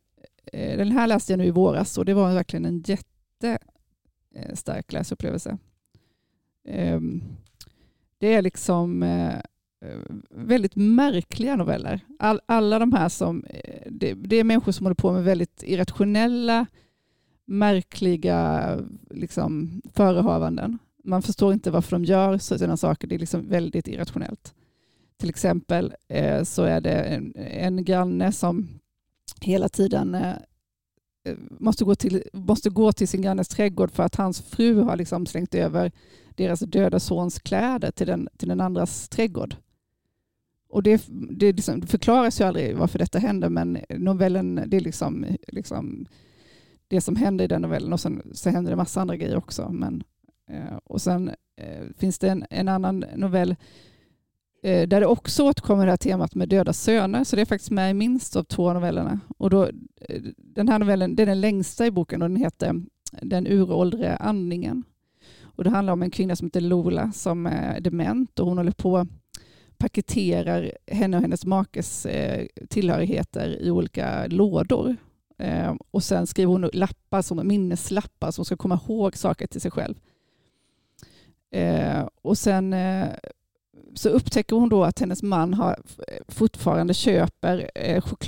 den här läste jag nu i våras och det var verkligen en jättestark läsupplevelse. Ehm, det är liksom Eh, väldigt märkliga noveller. All, alla de här som, eh, det, det är människor som håller på med väldigt irrationella, märkliga liksom, förehavanden. Man förstår inte varför de gör sådana saker. Det är liksom väldigt irrationellt. Till exempel eh, så är det en, en granne som hela tiden eh, eh måste, gå till, måste gå till sin grannes trädgård för att hans fru har liksom slängt över deras döda sons kläder till den, till den andras trädgård. Och det, det, liksom, det förklaras ju aldrig varför detta händer men novellen, det är liksom, liksom det som händer i den novellen och sen så händer det massa andra grejer också. Men, eh, och sen eh, finns det en, en annan novell eh, där det också återkommer det här temat med döda söner. Så det är faktiskt med i minst av två novellerna. Och då, eh, den här novellen det är den längsta i boken och den heter Den uråldriga andningen. Och det handlar om en kvinna som heter Lola som är dement och hon håller på paketerar henne och hennes makes eh, tillhörigheter i olika lådor. Ehm, och sen skriver hon lappar som minneslappar som ska komma ihåg saker till sig själv. Ehm, och sen eh, så upptäcker hon då att hennes man har eh, fortfarande köper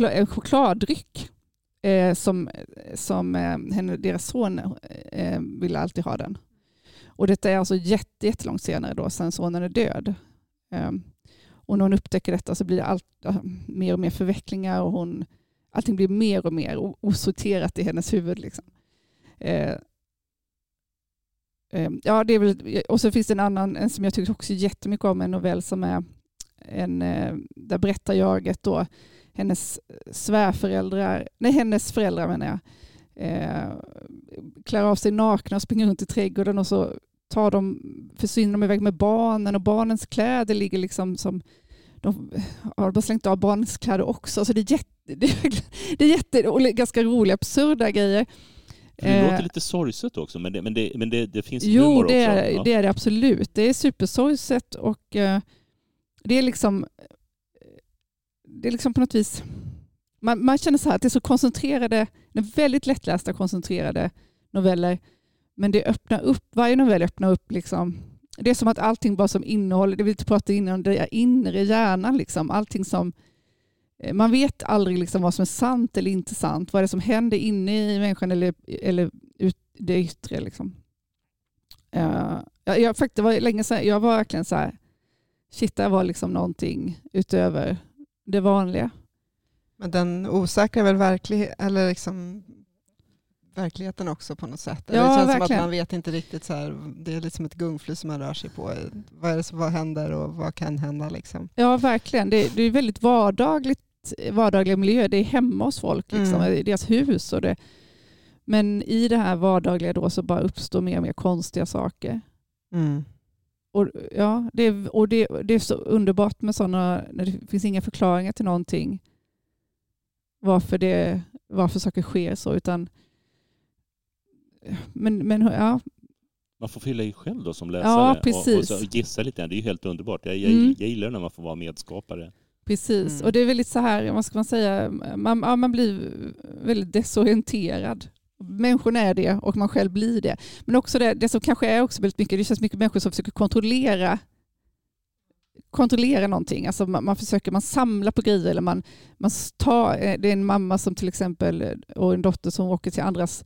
en chokladdryck som, som henne, deras son ville vill alltid ha den. Och detta är alltså jättelångt senare då, sen sonen är död. Ehm, och när hon upptäcker detta så blir det allt, mer och mer förvecklingar och hon, allting blir mer och mer osorterat i hennes huvud. Liksom. Eh, eh, ja, det är väl, och så finns det en annan en som jag tycker också jättemycket om, en novell som är en, eh, där berättar jaget då hennes svärföräldrar, nej hennes föräldrar menar jag, eh, klär av sig nakna och springer runt i trädgården och så tar de, försvinner de iväg med barnen och barnens kläder ligger liksom som de har bara slängt av barnens kläder också. Så det är, jätte, det är, det är jätte, och ganska roliga, absurda grejer. Det låter lite sorgset också, men det, men det, men det, det finns jo, humor det också. är, Ja. det är det absolut. Det är supersorgset och eh, det är liksom det är liksom på något vis man, man känner så här att det är så koncentrerade, väldigt lättlästa koncentrerade noveller men det öppnar upp, varje novell öppnar upp liksom det är som att allting bara som innehåller, det vi pratade innan, det är inre hjärnan liksom, allting som eh, man vet aldrig liksom vad som är sant eller inte sant, vad är det som händer inne i människan eller, eller ut, det yttre liksom. Uh, jag, jag, faktiskt, det var länge sedan, jag var verkligen så här, shit, det var liksom någonting utöver det vanliga. Men den osäkra är väl verklig, eller liksom verkligheten också på något sätt? Eller Ja, det känns som verkligen. att man vet inte riktigt, så här, det är liksom ett gungfly som man rör sig på. Vad, är det som, vad händer och vad kan hända? Liksom? Ja, verkligen. Det, det är väldigt vardagligt, vardaglig miljö. Det är hemma hos folk, liksom, Mm. i deras hus. Och det, men i det här vardagliga då så bara uppstår mer och mer konstiga saker. Mm. Och, ja, det, är- och det, det är så underbart med sådana, när det finns inga förklaringar till någonting. Varför, det, varför saker sker så. Utan, men, men ja, Man får fylla i själv då som läsare Ja, och, och precis. så gissa lite. Det är ju helt underbart. Jag, jag, Mm. jag gillar när man får vara medskapare. Precis, Mm. och det är väldigt så här, vad ska man säga, man, ja, man blir väldigt desorienterad. Människorna är det och man själv blir det. Men också det, det som kanske är också väldigt mycket, det känns mycket människor som försöker kontrollera kontrollera någonting. Alltså man, man försöker, man samlar på grejer eller man, man tar, eh, det är en mamma som till exempel och en dotter som åker till andras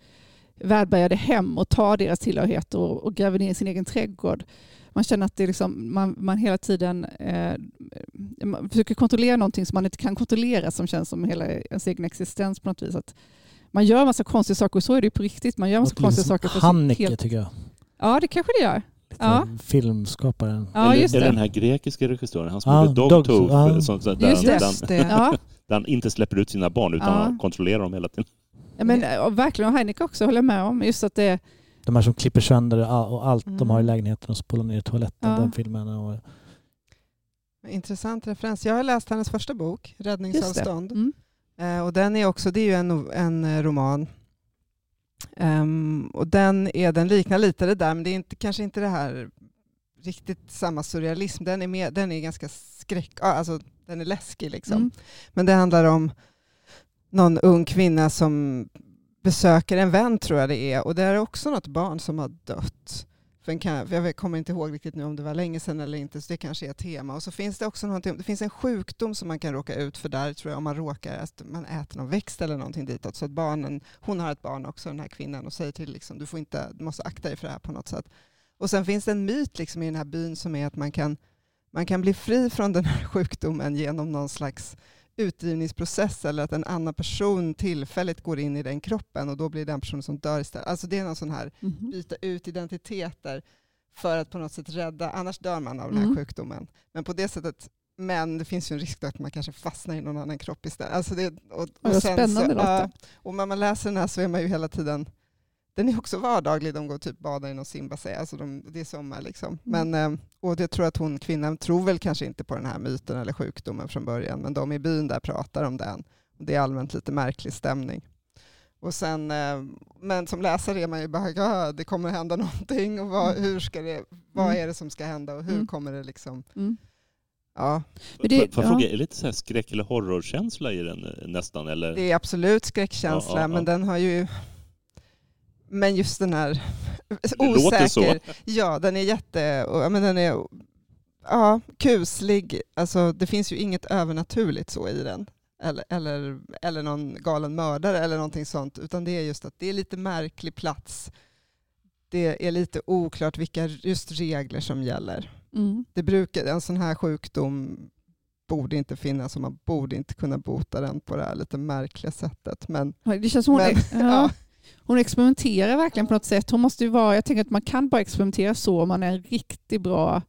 välbärgade hem och tar deras tillhörigheter och, och gräver ner i sin egen trädgård. Man känner att det är liksom, man, man hela tiden eh, man försöker kontrollera någonting som man inte kan kontrollera som känns som hela ens egen existens på något vis. Att man gör massa konstiga saker och så är det ju på riktigt. Man gör massa Låter konstiga saker. Haneke helt... tycker jag. Ja, det kanske det gör. Lite Ja. Filmskaparen. Ja, just eller det. den här grekiska regissören, han som Ja, gjorde Dogs, Dogtooth, ja. som- så- där, Just det. där, Just det. Ja, där han inte släpper ut sina barn utan Ja. han kontrollerar dem hela tiden. Ja, men, och verkligen. Och Heineken också håller med om. Just att det, De här som klipper sönder all- och allt de har i Mm. lägenheten och spolar ner i toaletten. Ja. Den filmen. Och, Intressant referens. Jag har läst hennes första bok. Räddningsavstånd. Mm. Eh, och den är också, det är ju en, en eh, roman. Ehm, och den, är, den liknar lite det där, men det är inte, kanske inte det här riktigt samma surrealism. Den är, mer, den är ganska skräck, alltså den är läskig liksom. Mm. Men det handlar om någon ung kvinna som besöker en vän tror jag det är och det är också något barn som har dött. För kan, för jag kommer inte ihåg riktigt nu om det var länge sedan eller inte, så det kanske är ett tema. Och så finns det också någonting, det finns en sjukdom som man kan råka ut för där, tror jag, om man råkar, att man äter någon växt eller någonting ditåt. Så att barnen, hon har ett barn också, den här kvinnan, och säger till liksom, du, får inte, du måste akta dig för det här på något sätt. Och sen finns det en myt liksom, i den här byn som är att man kan, man kan bli fri från den här sjukdomen genom någon slags utdrivningsprocess eller att en annan person tillfälligt går in i den kroppen och då blir den personen som dör istället. Alltså det är någon sån här Mhm. byta ut identiteter för att på något sätt rädda, annars dör man av den här Mm. sjukdomen. Men på det sättet, men det finns ju en risk då att man kanske fastnar i någon annan kropp istället. Alltså det, och, och vad sen spännande så, och när man läser den här så är man ju hela tiden den är också vardaglig, de går typ bada i någon simbassäng, alltså de, det är sommar liksom. Mm. Men, eh, och jag tror att hon, kvinnan tror väl kanske inte på den här myten eller sjukdomen från början, men de i byn där pratar om den. Det är allmänt lite märklig stämning. Och sen, eh, men som läsare är man ju bara, ja, det kommer hända någonting och vad, hur ska det, vad Mm. är det som ska hända och hur Mm. kommer det liksom, Mm. ja. Men det- får jag ja. fråga, är det lite så här skräck eller horrorkänsla i den eh, nästan? Eller? Det är absolut skräckkänsla, Ja, ja, ja. men den har ju, men just den här Det låter så. osäker, ja den är jätte, ja, men den är ja, kuslig, alltså det finns ju inget övernaturligt så i den. Eller, eller, eller någon galen mördare eller någonting sånt, utan det är just att det är lite märklig plats. Det är lite oklart vilka just regler som gäller. Mm. Det brukar, en sån här sjukdom borde inte finnas och man borde inte kunna bota den på det här lite märkliga sättet. Men, Det känns som men ja hon experimenterar verkligen på något sätt. Hon måste ju vara, jag tänker att man kan bara experimentera så om man är en riktigt bra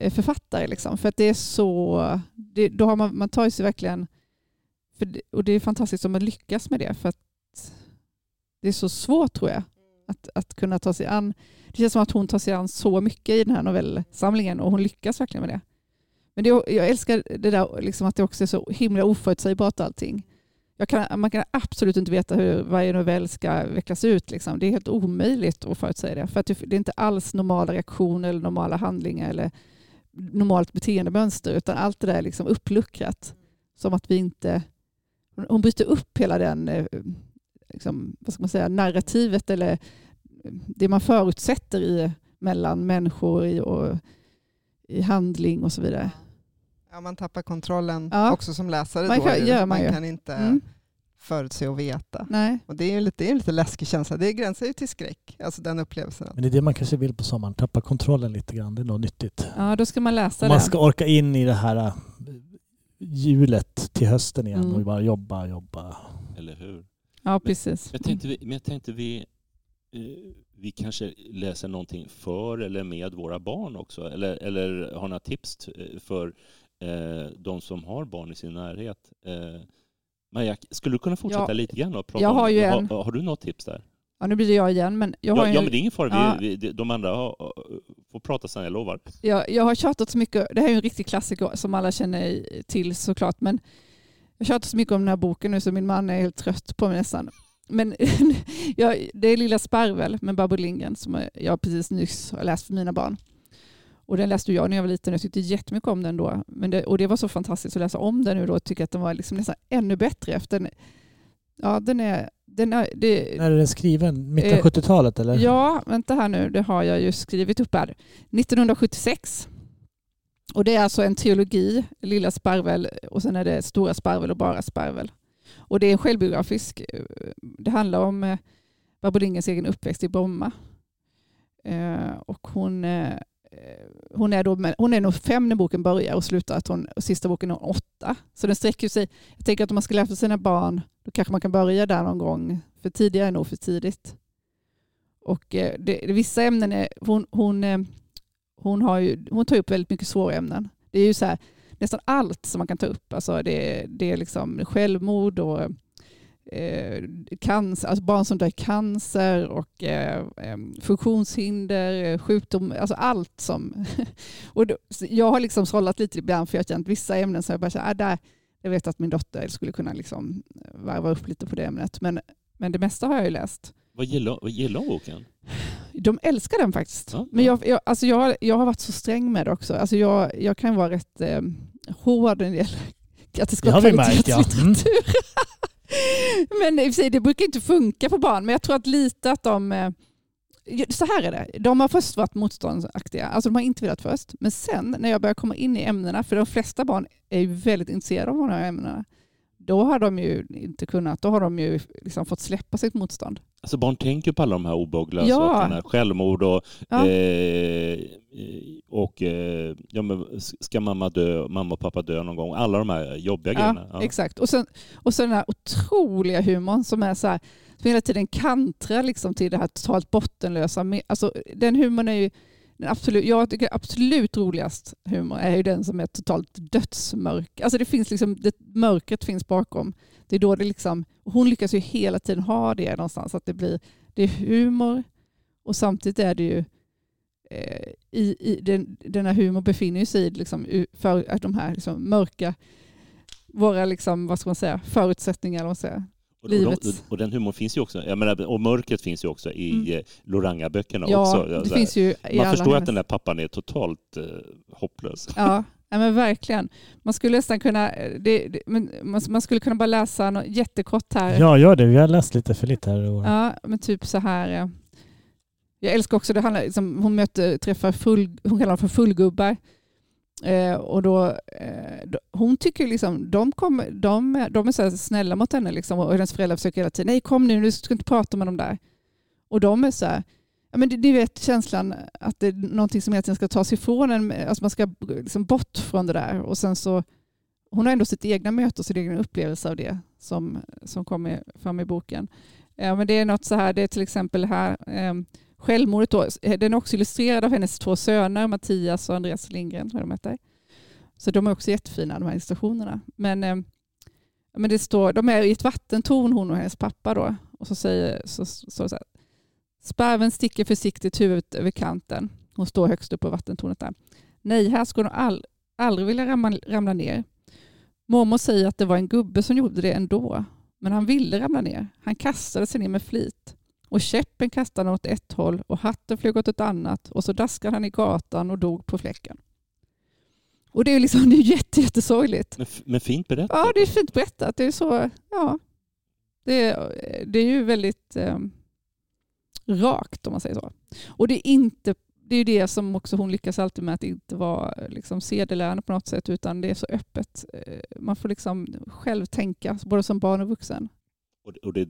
eh, författare. Liksom. För att det är så, det, då har man, man tar sig verkligen, för det, och det är fantastiskt om man lyckas med det. För att det är så svårt tror jag, att, att kunna ta sig an. Det känns som att hon tar sig an så mycket i den här novellsamlingen och hon lyckas verkligen med det. Men det, jag älskar det där liksom att det också är så himla oförutsägbart allting. Jag kan, man kan absolut inte veta hur varje novell ska vecklas ut. Liksom. Det är helt omöjligt att förutsäga det. För att det, är inte alls normala reaktioner eller normala handlingar eller normalt beteendemönster utan allt det där är liksom uppluckrat. Som att vi inte... Hon bryter upp hela den eh, liksom, vad ska man säga, narrativet eller det man förutsätter i, mellan människor i, och, i handling och så vidare. Ja, man tappar kontrollen Ja. också som läsare. Man då, kan- ju. man man kan inte Mm. förutse och veta. Nej. Och det är ju lite, det är en lite läskig känsla. Det gränsar ju till skräck, alltså den upplevelsen. men det är det man kanske vill på sommaren. Tappa kontrollen lite grann. Det är nog nyttigt. Ja, då ska man läsa Om man ska orka in i det här äh, hjulet till hösten igen Mm. och bara jobba, jobba. Eller hur? Ja, precis. Jag tänkte vi, men jag tänkte vi, eh, vi kanske läser någonting för eller med våra barn också. Eller, eller har några tips för eh, de som har barn i sin närhet. Eh, Maja, skulle du kunna fortsätta Ja, lite grann och prata jag om har ju har, en- har du något tips där? Ja, nu blir det jag igen, men jag har, Ja, ju, ja men det är ingen fara. Ja. Vi, vi, de andra har, får prata sen, jag lovar. jag, jag har tjatat så mycket. Det här är ju en riktig klassiker som alla känner till såklart, men jag tjatar så mycket om den här boken nu så min man är helt trött på mig nästan. Men jag, det är Lilla Sparvel med Barbro Lindgren som jag precis nyss har läst för mina barn. Och den läste jag när jag var liten och jag tyckte jättemycket om den då. Men det, och det var så fantastiskt att läsa om den nu då och tycka att den var liksom nästan ännu bättre efter den. Ja, den är... Den är det, När är den skriven? Mitten Eh, av 70-talet eller? Ja, vänta här nu, det har jag ju skrivit upp här. 1976. Och det är alltså en trilogi, Lilla Sparvel och sen är det Stora Sparvel och Bara Sparvel. Och det är en självbiografisk. eh, Det handlar om eh, Barbro Lindgrens egen uppväxt i Bromma. Eh, Och hon, eh, Eh, hon, är då, hon är nog fem när boken börjar och slutar att hon, och sista boken är åtta. Så den sträcker sig. Jag tänker att om man ska läsa sina barn då kanske man kan börja där någon gång. För tidigare är nog för tidigt. Och eh, det, det, vissa ämnen är, hon, hon, eh, hon, har ju, hon tar upp väldigt mycket svåra ämnen. Det är ju så här, nästan allt som man kan ta upp. Alltså det, det är liksom självmord och eh, cancer, alltså barn som dör i cancer och eh, funktionshinder, sjukdom, alltså allt som... och då, jag har liksom sållat lite ibland för jag har känt vissa ämnen så jag bara så ah, där, jag vet att min dotter skulle kunna liksom varva upp lite på det ämnet. Men, men det mesta har jag ju läst. Vad gillar, vad gillar boken? De älskar den faktiskt. Ja, men jag, jag, alltså jag, jag har varit så sträng med det också. Alltså jag, jag kan vara rätt eh, hård när det gäller att det ska vara kvalitetslitteratur. Mm. men i och för sig, det brukar inte funka på barn, men jag tror att lite att de... Eh, så här är det, de har först varit motståndsaktiga, alltså de har inte velat först. Men sen när jag börjar komma in i ämnena, för de flesta barn är ju väldigt intresserade av de här ämnena, då har de ju inte kunnat, då har de ju liksom fått släppa sitt motstånd. Alltså barn tänker på alla de här obehagliga ja. sakerna, självmord och, ja. eh, och eh, ja, men ska mamma dö, mamma och pappa dö någon gång, alla de här jobbiga ja, grejerna. Ja. Exakt, och sen, och sen den här otroliga humorn som är så här, som hela tiden kantrar liksom till det här totalt bottenlösa. Alltså, den humorn är ju den absolut, jag tycker absolut roligast humor är ju den som är totalt dödsmörk. Alltså det finns liksom, det, mörkret finns bakom. Det är då det liksom, hon lyckas ju hela tiden ha det någonstans. Att det, blir, det är humor och samtidigt är det ju eh, i, i den, denna humor befinner sig i liksom, för att de här liksom, mörka, våra liksom, vad ska man säga, förutsättningar. Eller vad säga. Och, och, och, den humorn finns ju också, jag menar, och mörkret finns ju också i mm. Eh, Loranga-böckerna ja, också. Det alltså, finns ju man förstår hennes. att den där pappan är totalt eh, hopplös. Ja, ja, men verkligen. Man skulle nästan kunna, det, det, men man, man, skulle kunna bara läsa något jättekort här. Ja, gör det. Vi har läst lite för lite här. Ja, men typ så här. Jag älskar också, det handlar, liksom, hon möter, träffar full, hon kallar dem för fullgubbar. Eh, och då, eh, hon tycker liksom, de, kom, de, de är så snälla mot henne liksom, och hennes föräldrar försöker hela tiden, nej kom nu, du ska inte prata med dem där. Och de är så här, ja, men ni vet känslan att det är någonting som egentligen ska tas ifrån en, alltså man ska liksom bort från det där. Och sen så, hon har ändå sitt egna möte och sin egen upplevelse av det som, som kommer fram i boken. Eh, men det är något så här, det är till exempel här, eh, Självmordet då, eh, den är också illustrerad av hennes två söner, Mattias och Andreas Lindgren. Vad de heter. Så de är också jättefina de här illustrationerna. Men, eh, men det står, de är i ett vattentorn hon och hennes pappa. Då. Och så säger så, så, så här, Sparven sticker försiktigt huvudet över kanten. Hon står högst upp på vattentornet där. Nej, här skulle hon all, aldrig vilja ramla, ramla ner. Mormor säger att det var en gubbe som gjorde det ändå. Men han ville ramla ner. Han kastade sig ner med flit och käppen kastade han åt ett håll och hatten flög åt ett annat och så daskade han i gatan och dog på fläcken. Och det är liksom det är jätte, jättesorgligt. Men, men fint berättat. Ja, det är fint berättat. Det är så, ja. Det är, det är ju väldigt eh, rakt om man säger så. Och det är inte det är det som också hon lyckas alltid med att inte vara liksom, sedelärande på något sätt utan det är så öppet. Eh, man får liksom själv tänka, både som barn och vuxen. Och det,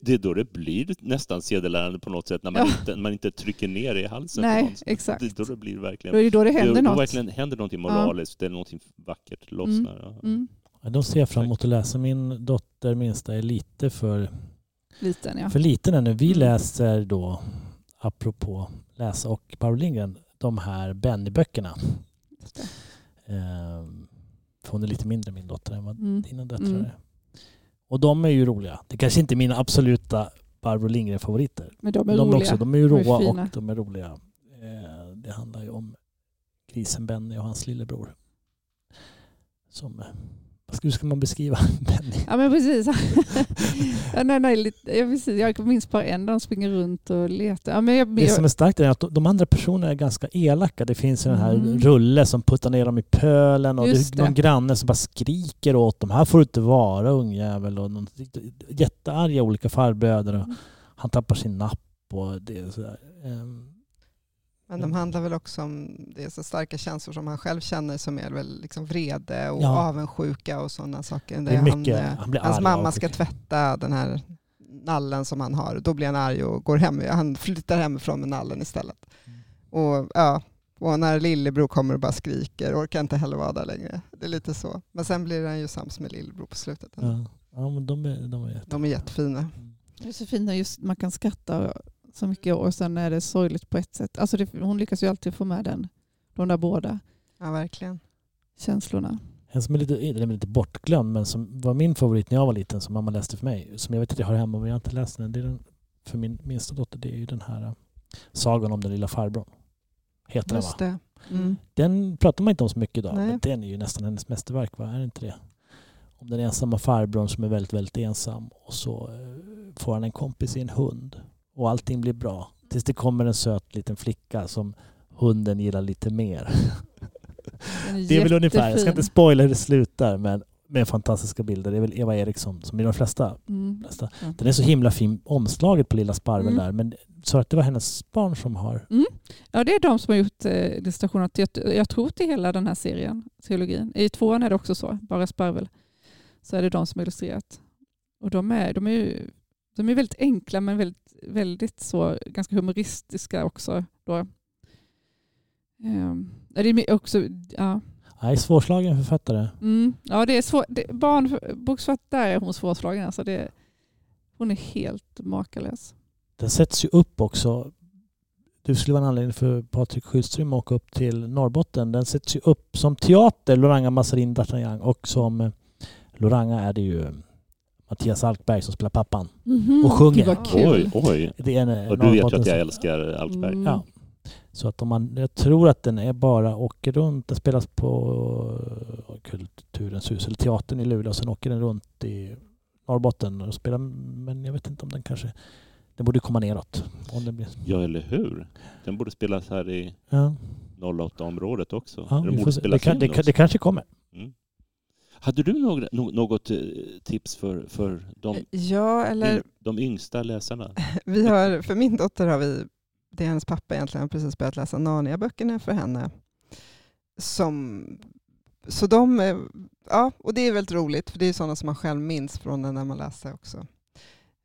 det, är då det blir nästan sedelärande på något sätt, när man, ja. inte, man inte trycker ner det i halsen. Nej, exakt. Det är då det blir verkligen... Då är det då det händer då, något. Då verkligen händer någonting moraliskt, ja. eller någonting vackert lossnar. Mm. Mm. Ja, de ser jag fram emot att läsa. Min dotter minsta är lite för liten. Ja. För liten ännu. Vi mm. läser då, apropå läsa och Barbro Lindgren, de här Benny-böckerna. Ehm, för hon är lite mindre min dotter än vad mm. dina döttrar mm. är. Och de är ju roliga. Det kanske inte är mina absoluta Barbro Lindgren-favoriter. Men de är de roliga. Också, de är ju råa är och de är roliga. Eh, det handlar ju om grisen Benny och hans lillebror. Som eh, hur ska man beskriva Benny? Ja men precis. ja, nej, nej, ja, precis. Jag minns bara en där de springer runt och letar. Ja, men jag, det som är starkt är att de andra personerna är ganska elaka. Det finns en här mm. rulle som puttar ner dem i pölen och Just det är någon granne som bara skriker åt dem. Här får du inte vara ungjävel. Och någon, jättearga olika farbröder. Och mm. Han tappar sin napp och det är sådär. Um, men de mm. handlar väl också om det är så starka känslor som han själv känner som är väl liksom vrede och ja. avundsjuka och sådana saker. Det är mycket, han, han hans mamma ska tvätta den här nallen som han har. Då blir han arg och går hem. Han flyttar hemifrån med nallen istället. Mm. Och, ja, Och när lillebror kommer och bara skriker, orkar inte heller vara där längre. Det är lite så. Men sen blir han ju sams med lillebror på slutet. Ja. ja, men de är, de är jätte... De är jättefina. Mm. Det är så när just man kan skratta så mycket och sen är det sorgligt på ett sätt. Alltså det, hon lyckas ju alltid få med den, de där båda Ja, verkligen. känslorna. En som är lite, är lite bortglömd men som var min favorit när jag var liten som mamma läste för mig. Som jag vet att jag har hemma men jag har inte läst den. Det är den för min minsta dotter. Det är ju den här äh, Sagan om den lilla farbrorn. Heter den va? Just det. Mm. Den pratar man inte om så mycket idag. Nej. Men den är ju nästan hennes mästerverk. Va? Är det inte det? Om den ensamma farbrorn som är väldigt, väldigt ensam och så eh, får han en kompis i en hund. Och allting blir bra. Tills det kommer en söt liten flicka som hunden gillar lite mer. Den Det är väl ungefär, jag ska inte spoila hur det slutar, men med fantastiska bilder. Det är väl Eva Eriksson som i de flesta. Mm. flesta. Den är så himla fin, omslaget på Lilla Sparven Mm. där. Men så att det var hennes barn som har... Ja, det är de som har gjort eh, illustrationerna jag, jag tror till hela den här serien, trilogin. I tvåan är det också så, bara Sparvel. Så är det de som har illustrerat. Och de är, de är, ju, de är väldigt enkla men väldigt, väldigt så, ganska humoristiska också. Då. Ja, det är också, ja. Nej, svårslagen författare. Mm, ja, det är svårt. Det, barnboksförfattare är hon svårslagen. Alltså det, hon är helt makalös. Den sätts ju upp också. Det skulle vara en anledning för Patrik Sjöström att åka upp till Norrbotten. Den sätts ju upp som teater, Loranga Massarin d'Artagnan. Och som eh, Loranga är det ju Mattias Alkberg som spelar pappan. Och sjunger. Gud vad kul. Oj, oj. Det är en Och du vet ju att jag älskar Alkberg. Mm. Ja. Så att om man, jag tror att den är bara åker runt. Den spelas på eh, Kulturens hus eller teatern i Luleå. Sen åker den runt i Norrbotten och spelar. Men jag vet inte om den kanske... Den borde komma neråt. Om den blir, Ja, eller hur? Den borde spelas här i ja, 08-området också. ja, den borde det, kan, det, det kanske kommer. Mm. Hade du några, något eh, tips för, för de, Ja, eller de yngsta läsarna? vi har, för min dotter har vi, det är hennes pappa egentligen, har precis börjat läsa Narnia-böckerna för henne. Som, så de, ja, och det är väldigt roligt, för det är sådana som man själv minns från när man läser också.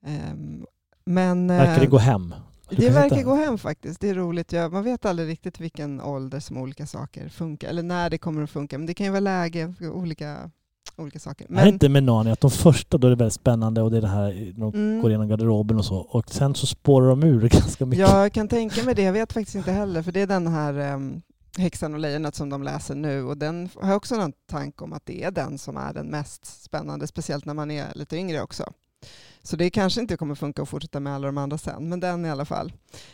Ehm, men, Verkar det eh, gå hem? Du Det verkar hitta- gå hem faktiskt. Det är roligt. Ja, man vet aldrig riktigt vilken ålder som olika saker funkar, eller när det kommer att funka. Men det kan ju vara läge för olika, olika saker. Men... Inte med Narnia, att de första då är det väldigt spännande och det är det här de Mm. går igenom garderoben och så. Och sen så spårar de ur ganska mycket. Jag kan tänka mig det, jag vet faktiskt inte heller, för det är den här um, Häxan och lejonet som de läser nu och den har jag också någon tanke om att det är den som är den mest spännande, speciellt när man är lite yngre också. Så det kanske inte kommer funka att fortsätta med alla de andra sen, men den i alla fall.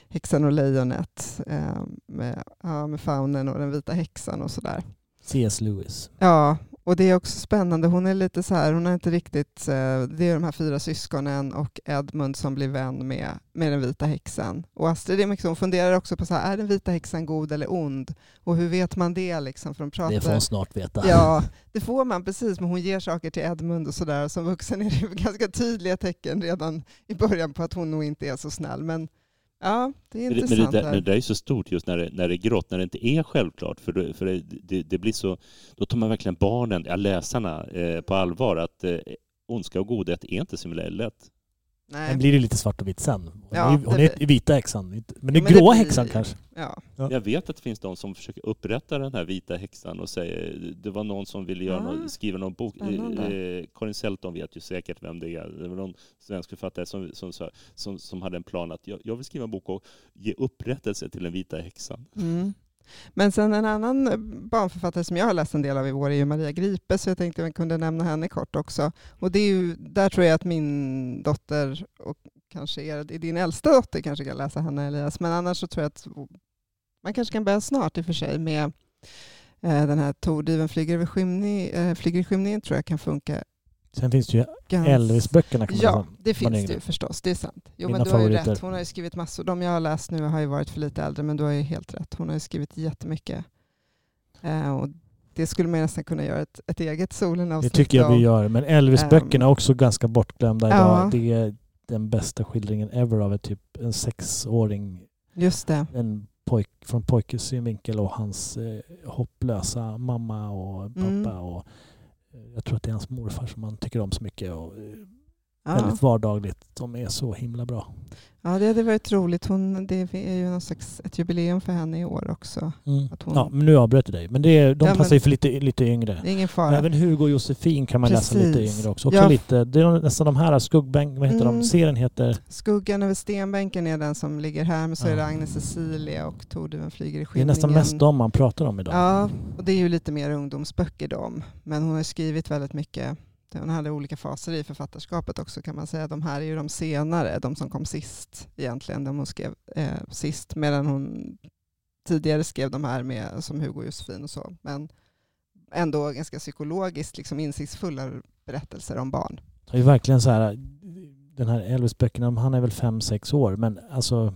Häxan och lejonet eh, med, ja, med faunen och den vita häxan och sådär. C.S. Lewis. Ja, och det är också spännande. Hon är lite så här, hon har inte riktigt, eh, det är de här fyra syskonen och Edmund som blir vän med, med den vita häxan. Och Astrid är mycket hon funderar också på så här, är den vita häxan god eller ond? Och hur vet man det liksom? För de pratar... Det får hon snart veta. Ja, det får man precis, men hon ger saker till Edmund och sådär. Som vuxen är det ganska tydliga tecken redan i början på att hon nog inte är så snäll. Men ja, det är det, men intressant. det, där, men det där är så stort just när det, när det är grått, när det inte är självklart. För, det, för det, det, det blir så, då tar man verkligen barnen, ja, läsarna, eh, på allvar. Att eh, ondska och godhet är inte så lätt. Nej. Sen blir det lite svart och vitt sen. Hon Ja, är, hon det- är vita häxan. Men den men det gråa blir- häxan kanske. Ja. Ja. Jag vet att det finns de som försöker upprätta den här vita häxan och säger det var någon som ville göra Ah, någon, skriva någon bok. spännande. Eh, Karin Selton vet ju säkert vem det är. Det var någon svensk författare som, som, som, som hade en plan att jag, jag vill skriva en bok och ge upprättelse till den vita häxan. Mm. Men sen en annan eh, barnförfattare som jag har läst en del av i år är ju Maria Gripe, så jag tänkte att jag kunde nämna henne kort också. Och det är ju, där tror jag att min dotter och kanske er, din äldsta dotter kanske kan läsa henne Elias, men annars så tror jag att man kanske kan börja snart i och för sig med eh, den här Tordiven flyger, över skymning, eh, flyger i skymningen tror jag kan funka Sen finns det ju. Elvis-böckerna Ja, det finns det ju förstås. Det är sant. Jo, Mina men du har ju favoriter. rätt. Hon har ju skrivit massor. De jag har läst nu har ju varit för lite äldre, men du har ju helt rätt. Hon har ju skrivit jättemycket. Eh, och det skulle man nästan kunna göra ett, ett eget Det solen tycker jag vi gör. Men Elvis-böckerna är Ehm. också ganska bortglömda Ja. idag. Det är den bästa skildringen ever av ett typ en sexåring Just det. en pojk, från pojkens synvinkel och hans eh, hopplösa mamma och pappa. Mm. Och, jag tror att det är hans morfar som han tycker om så mycket. Och, eh, Ja. Väldigt vardagligt. De är så himla bra. Ja, det hade varit roligt. Hon, det är ju någon slags, ett jubileum för henne i år också. Mm. Hon- Ja, men nu avbröt jag dig. Men det är, de Ja, men- passar ju för lite, lite yngre. Det är ingen fara. Även Hugo och Josefin kan man läsa lite Precis. yngre också. också Ja. lite, det är nästan de här skuggbänk... Vad heter Mm. de? Serien heter... Skuggan över stenbänken är den som ligger här, men så är det Agnes Cecilia och Torduven flyger i Det är skymningen. nästan mest de man pratar om idag. Ja, och det är ju lite mer ungdomsböcker de. Men hon har skrivit väldigt mycket. Hon hade olika faser i författarskapet också kan man säga. De här är ju de senare, de som kom sist egentligen. De hon skrev eh, sist, medan hon tidigare skrev de här med, som Hugo och Josefin och så. Men ändå ganska psykologiskt liksom insiktsfulla berättelser om barn. Det är verkligen så här, den här Elvis-böckerna, han är väl fem sex år, men alltså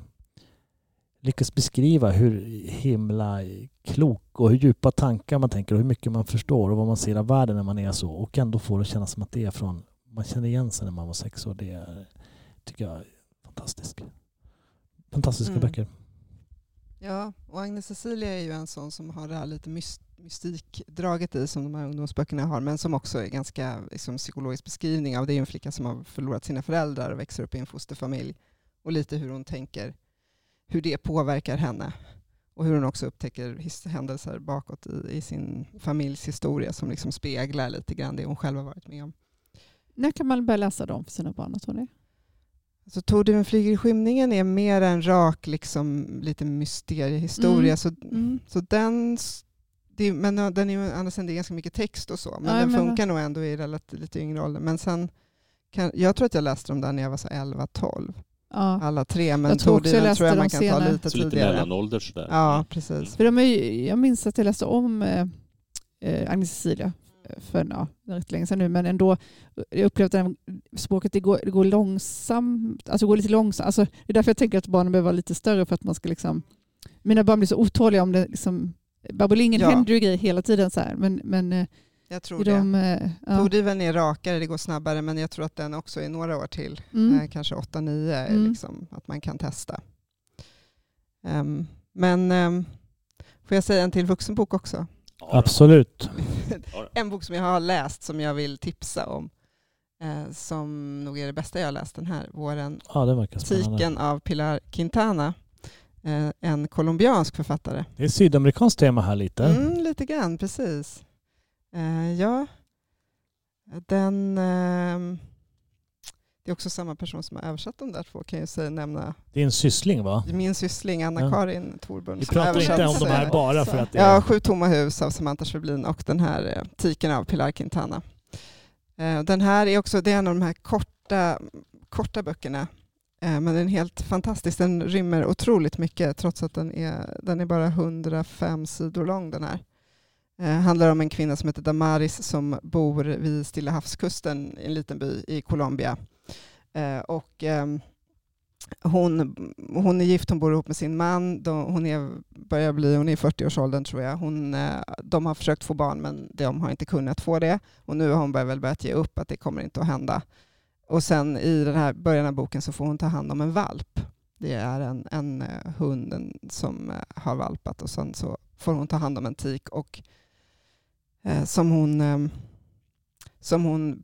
lyckas beskriva hur himla klok och hur djupa tankar man tänker och hur mycket man förstår och vad man ser av världen när man är så och ändå får det kännas som att det är från, man känner igen sig när man var sex år. Det är, tycker jag är fantastiskt. Fantastiska Mm. böcker. Ja, och Agnes Cecilia är ju en sån som har det här lite mys- mystikdraget i som de här ungdomsböckerna har, men som också är ganska liksom, psykologisk beskrivning av. Det är en flicka som har förlorat sina föräldrar och växer upp i en fosterfamilj och lite hur hon tänker, hur det påverkar henne och hur hon också upptäcker händelser bakåt i, i sin familjs historia som liksom speglar lite grann det hon själv har varit med om. När kan man börja läsa dem för sina barn? Tror ni? Så Torduven flyger i skymningen är mer en rak, liksom, lite mysteriehistoria. Mm. Så Mm. Så den, det, men den är annars det är ganska mycket text och så, men Ja, den men- funkar nog ändå i relativt lite yngre ålder. Men sen, kan, jag tror att jag läste dem där när jag var så 11-12, Ja. alla tre, men Jag tror också jag läste tror jag man kan senare. ta lite Så lite tidigare. mellanålder sådär. Ja, precis. För de är, jag minns att jag läste om eh, eh, Agnes Cecilia för ja, rätt länge sedan nu, men ändå jag upplevde att språket det går, det går långsamt, alltså går lite långsamt. Alltså, det är därför jag tänker att barnen behöver vara lite större för att man ska liksom, mina barn blir så otåliga om det liksom, Babbolingen Ja. händer ju grejer hela tiden så här, men, men eh, Jag tror i det. de, eh, ja. Torduven är rakare, det går snabbare, men jag tror att den också är några år till. Mm. Eh, kanske 8-9 är Mm. liksom, att man kan testa. Ehm, men um, får jag säga en till vuxenbok också? Ja, Absolut. En bok som jag har läst som jag vill tipsa om. Eh, som nog är det bästa jag har läst den här våren. Ja, det verkar. Tiken av Pilar Quintana. Eh, en colombiansk författare. Det är sydamerikanskt tema här lite. Mm, lite grann, precis. Eh, ja, den... ehm, det är också samma person som har översatt de där två kan jag säga, nämna. Det är en syssling va? Min syssling Anna-Karin Thorburn. Vi som pratar inte om de här bara för att det Ja, är... Sju tomma hus av Samantha Schweblin och den här eh, Tiken av Pilar Quintana. Eh, den här är också, det är en av de här korta, korta böckerna. Eh, men den är helt fantastisk. Den rymmer otroligt mycket trots att den är, den är bara 105 sidor lång den här. Eh, handlar om en kvinna som heter Damaris som bor vid Stilla havskusten i en liten by i Colombia. Eh, och, ehm, hon, hon är gift, hon bor ihop med sin man. De, hon är, börjar bli, hon är i 40-årsåldern tror jag. Hon, eh, de har försökt få barn men de har inte kunnat få det. Och nu har hon väl börjat ge upp att det kommer inte att hända. Och sen i den här början av boken så får hon ta hand om en valp. Det är en, en hund som har valpat och sen så får hon ta hand om en tik och eh, som hon, eh, som hon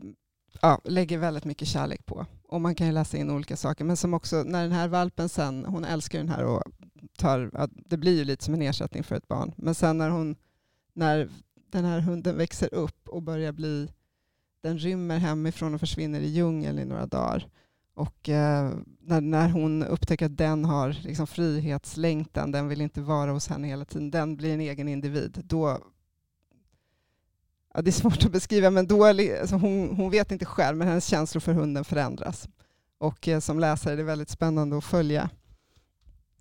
ja, lägger väldigt mycket kärlek på. Och man kan ju läsa in olika saker. Men som också, när den här valpen sen, hon älskar den här och tar, ja, det blir ju lite som en ersättning för ett barn. Men sen när hon, när den här hunden växer upp och börjar bli, den rymmer hemifrån och försvinner i djungeln i några dagar. Och eh, när, när hon upptäcker att den har liksom frihetslängtan, den vill inte vara hos henne hela tiden, den blir en egen individ, då Ja, det är svårt att beskriva, men då, alltså hon, hon vet inte själv, men hennes känslor för hunden förändras. Och eh, som läsare är det väldigt spännande att följa.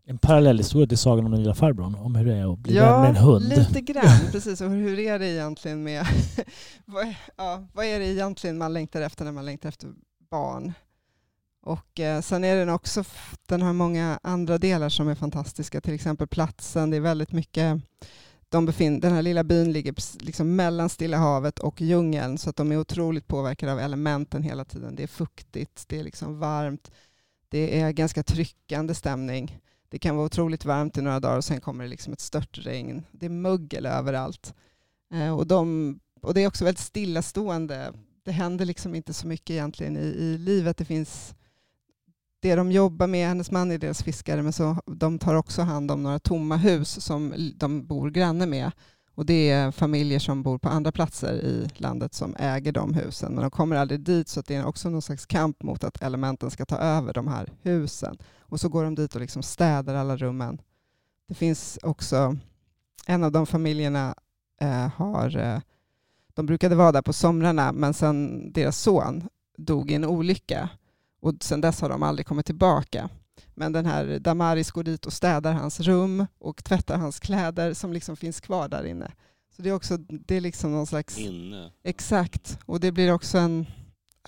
En parallellhistoria till Sagan om den lilla farbrorn. Om hur det är att bli vän med en hund. lite grann. Precis, och hur är det egentligen med... vad, ja, vad är det egentligen man längtar efter när man längtar efter barn? Och eh, sen är den också, den har många andra delar som är fantastiska, till exempel platsen. Det är väldigt mycket, de befin, den här lilla byn ligger liksom mellan Stilla havet och djungeln, så att de är otroligt påverkade av elementen hela tiden. Det är fuktigt, det är liksom varmt, det är ganska tryckande stämning. Det kan vara otroligt varmt i några dagar och sen kommer det liksom ett störtregn. Det är mögel överallt. Eh, och, de, och det är också väldigt stillastående det händer liksom inte så mycket egentligen i, i livet. Det finns det de jobbar med, hennes man är deras fiskare, men så de tar också hand om några tomma hus som de bor granne med. Och det är familjer som bor på andra platser i landet som äger de husen. Men de kommer aldrig dit så det är också någon slags kamp mot att elementen ska ta över de här husen. Och så går de dit och liksom städar alla rummen. Det finns också, en av de familjerna eh, har, eh, de brukade vara där på somrarna men sen deras son dog i en olycka och sen dess har de aldrig kommit tillbaka. Men den här Damaris går dit och städar hans rum och tvättar hans kläder som liksom finns kvar där inne. Så det är också det är liksom någon slags... Inne. Exakt. Och det blir också en...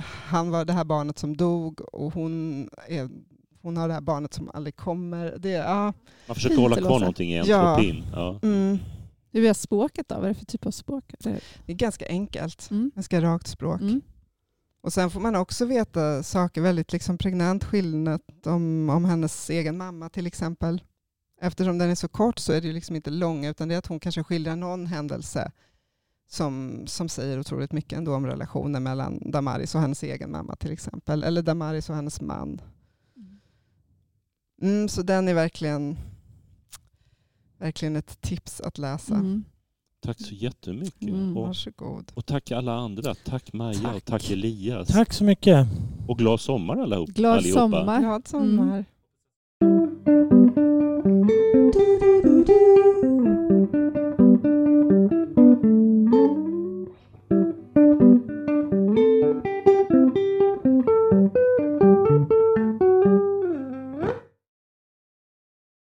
Han var det här barnet som dog och hon, är, hon har det här barnet som aldrig kommer. Det, ja. Man försöker hålla kvar någonting i entropin. Ja. Ja. Mm. Hur är språket då? Vad är det för typ av språk? Det Det är ganska enkelt. Mm. Ganska rakt språk. Mm. Och sen får man också veta saker väldigt liksom pregnant skildrat om, om hennes egen mamma till exempel. Eftersom den är så kort så är det ju liksom inte lång utan det är att hon kanske skildrar någon händelse som, som säger otroligt mycket ändå om relationen mellan Damaris och hennes egen mamma till exempel. Eller Damaris och hennes man. Mm, så den är verkligen, verkligen ett tips att läsa. Mm. Tack så jättemycket. Mm. Och, Varsågod. och tack alla andra. Tack Maja och Tack. tack Elias. Tack så mycket. Och glad sommar allihop, Glad allihopa. sommar. Glad sommar. Mm.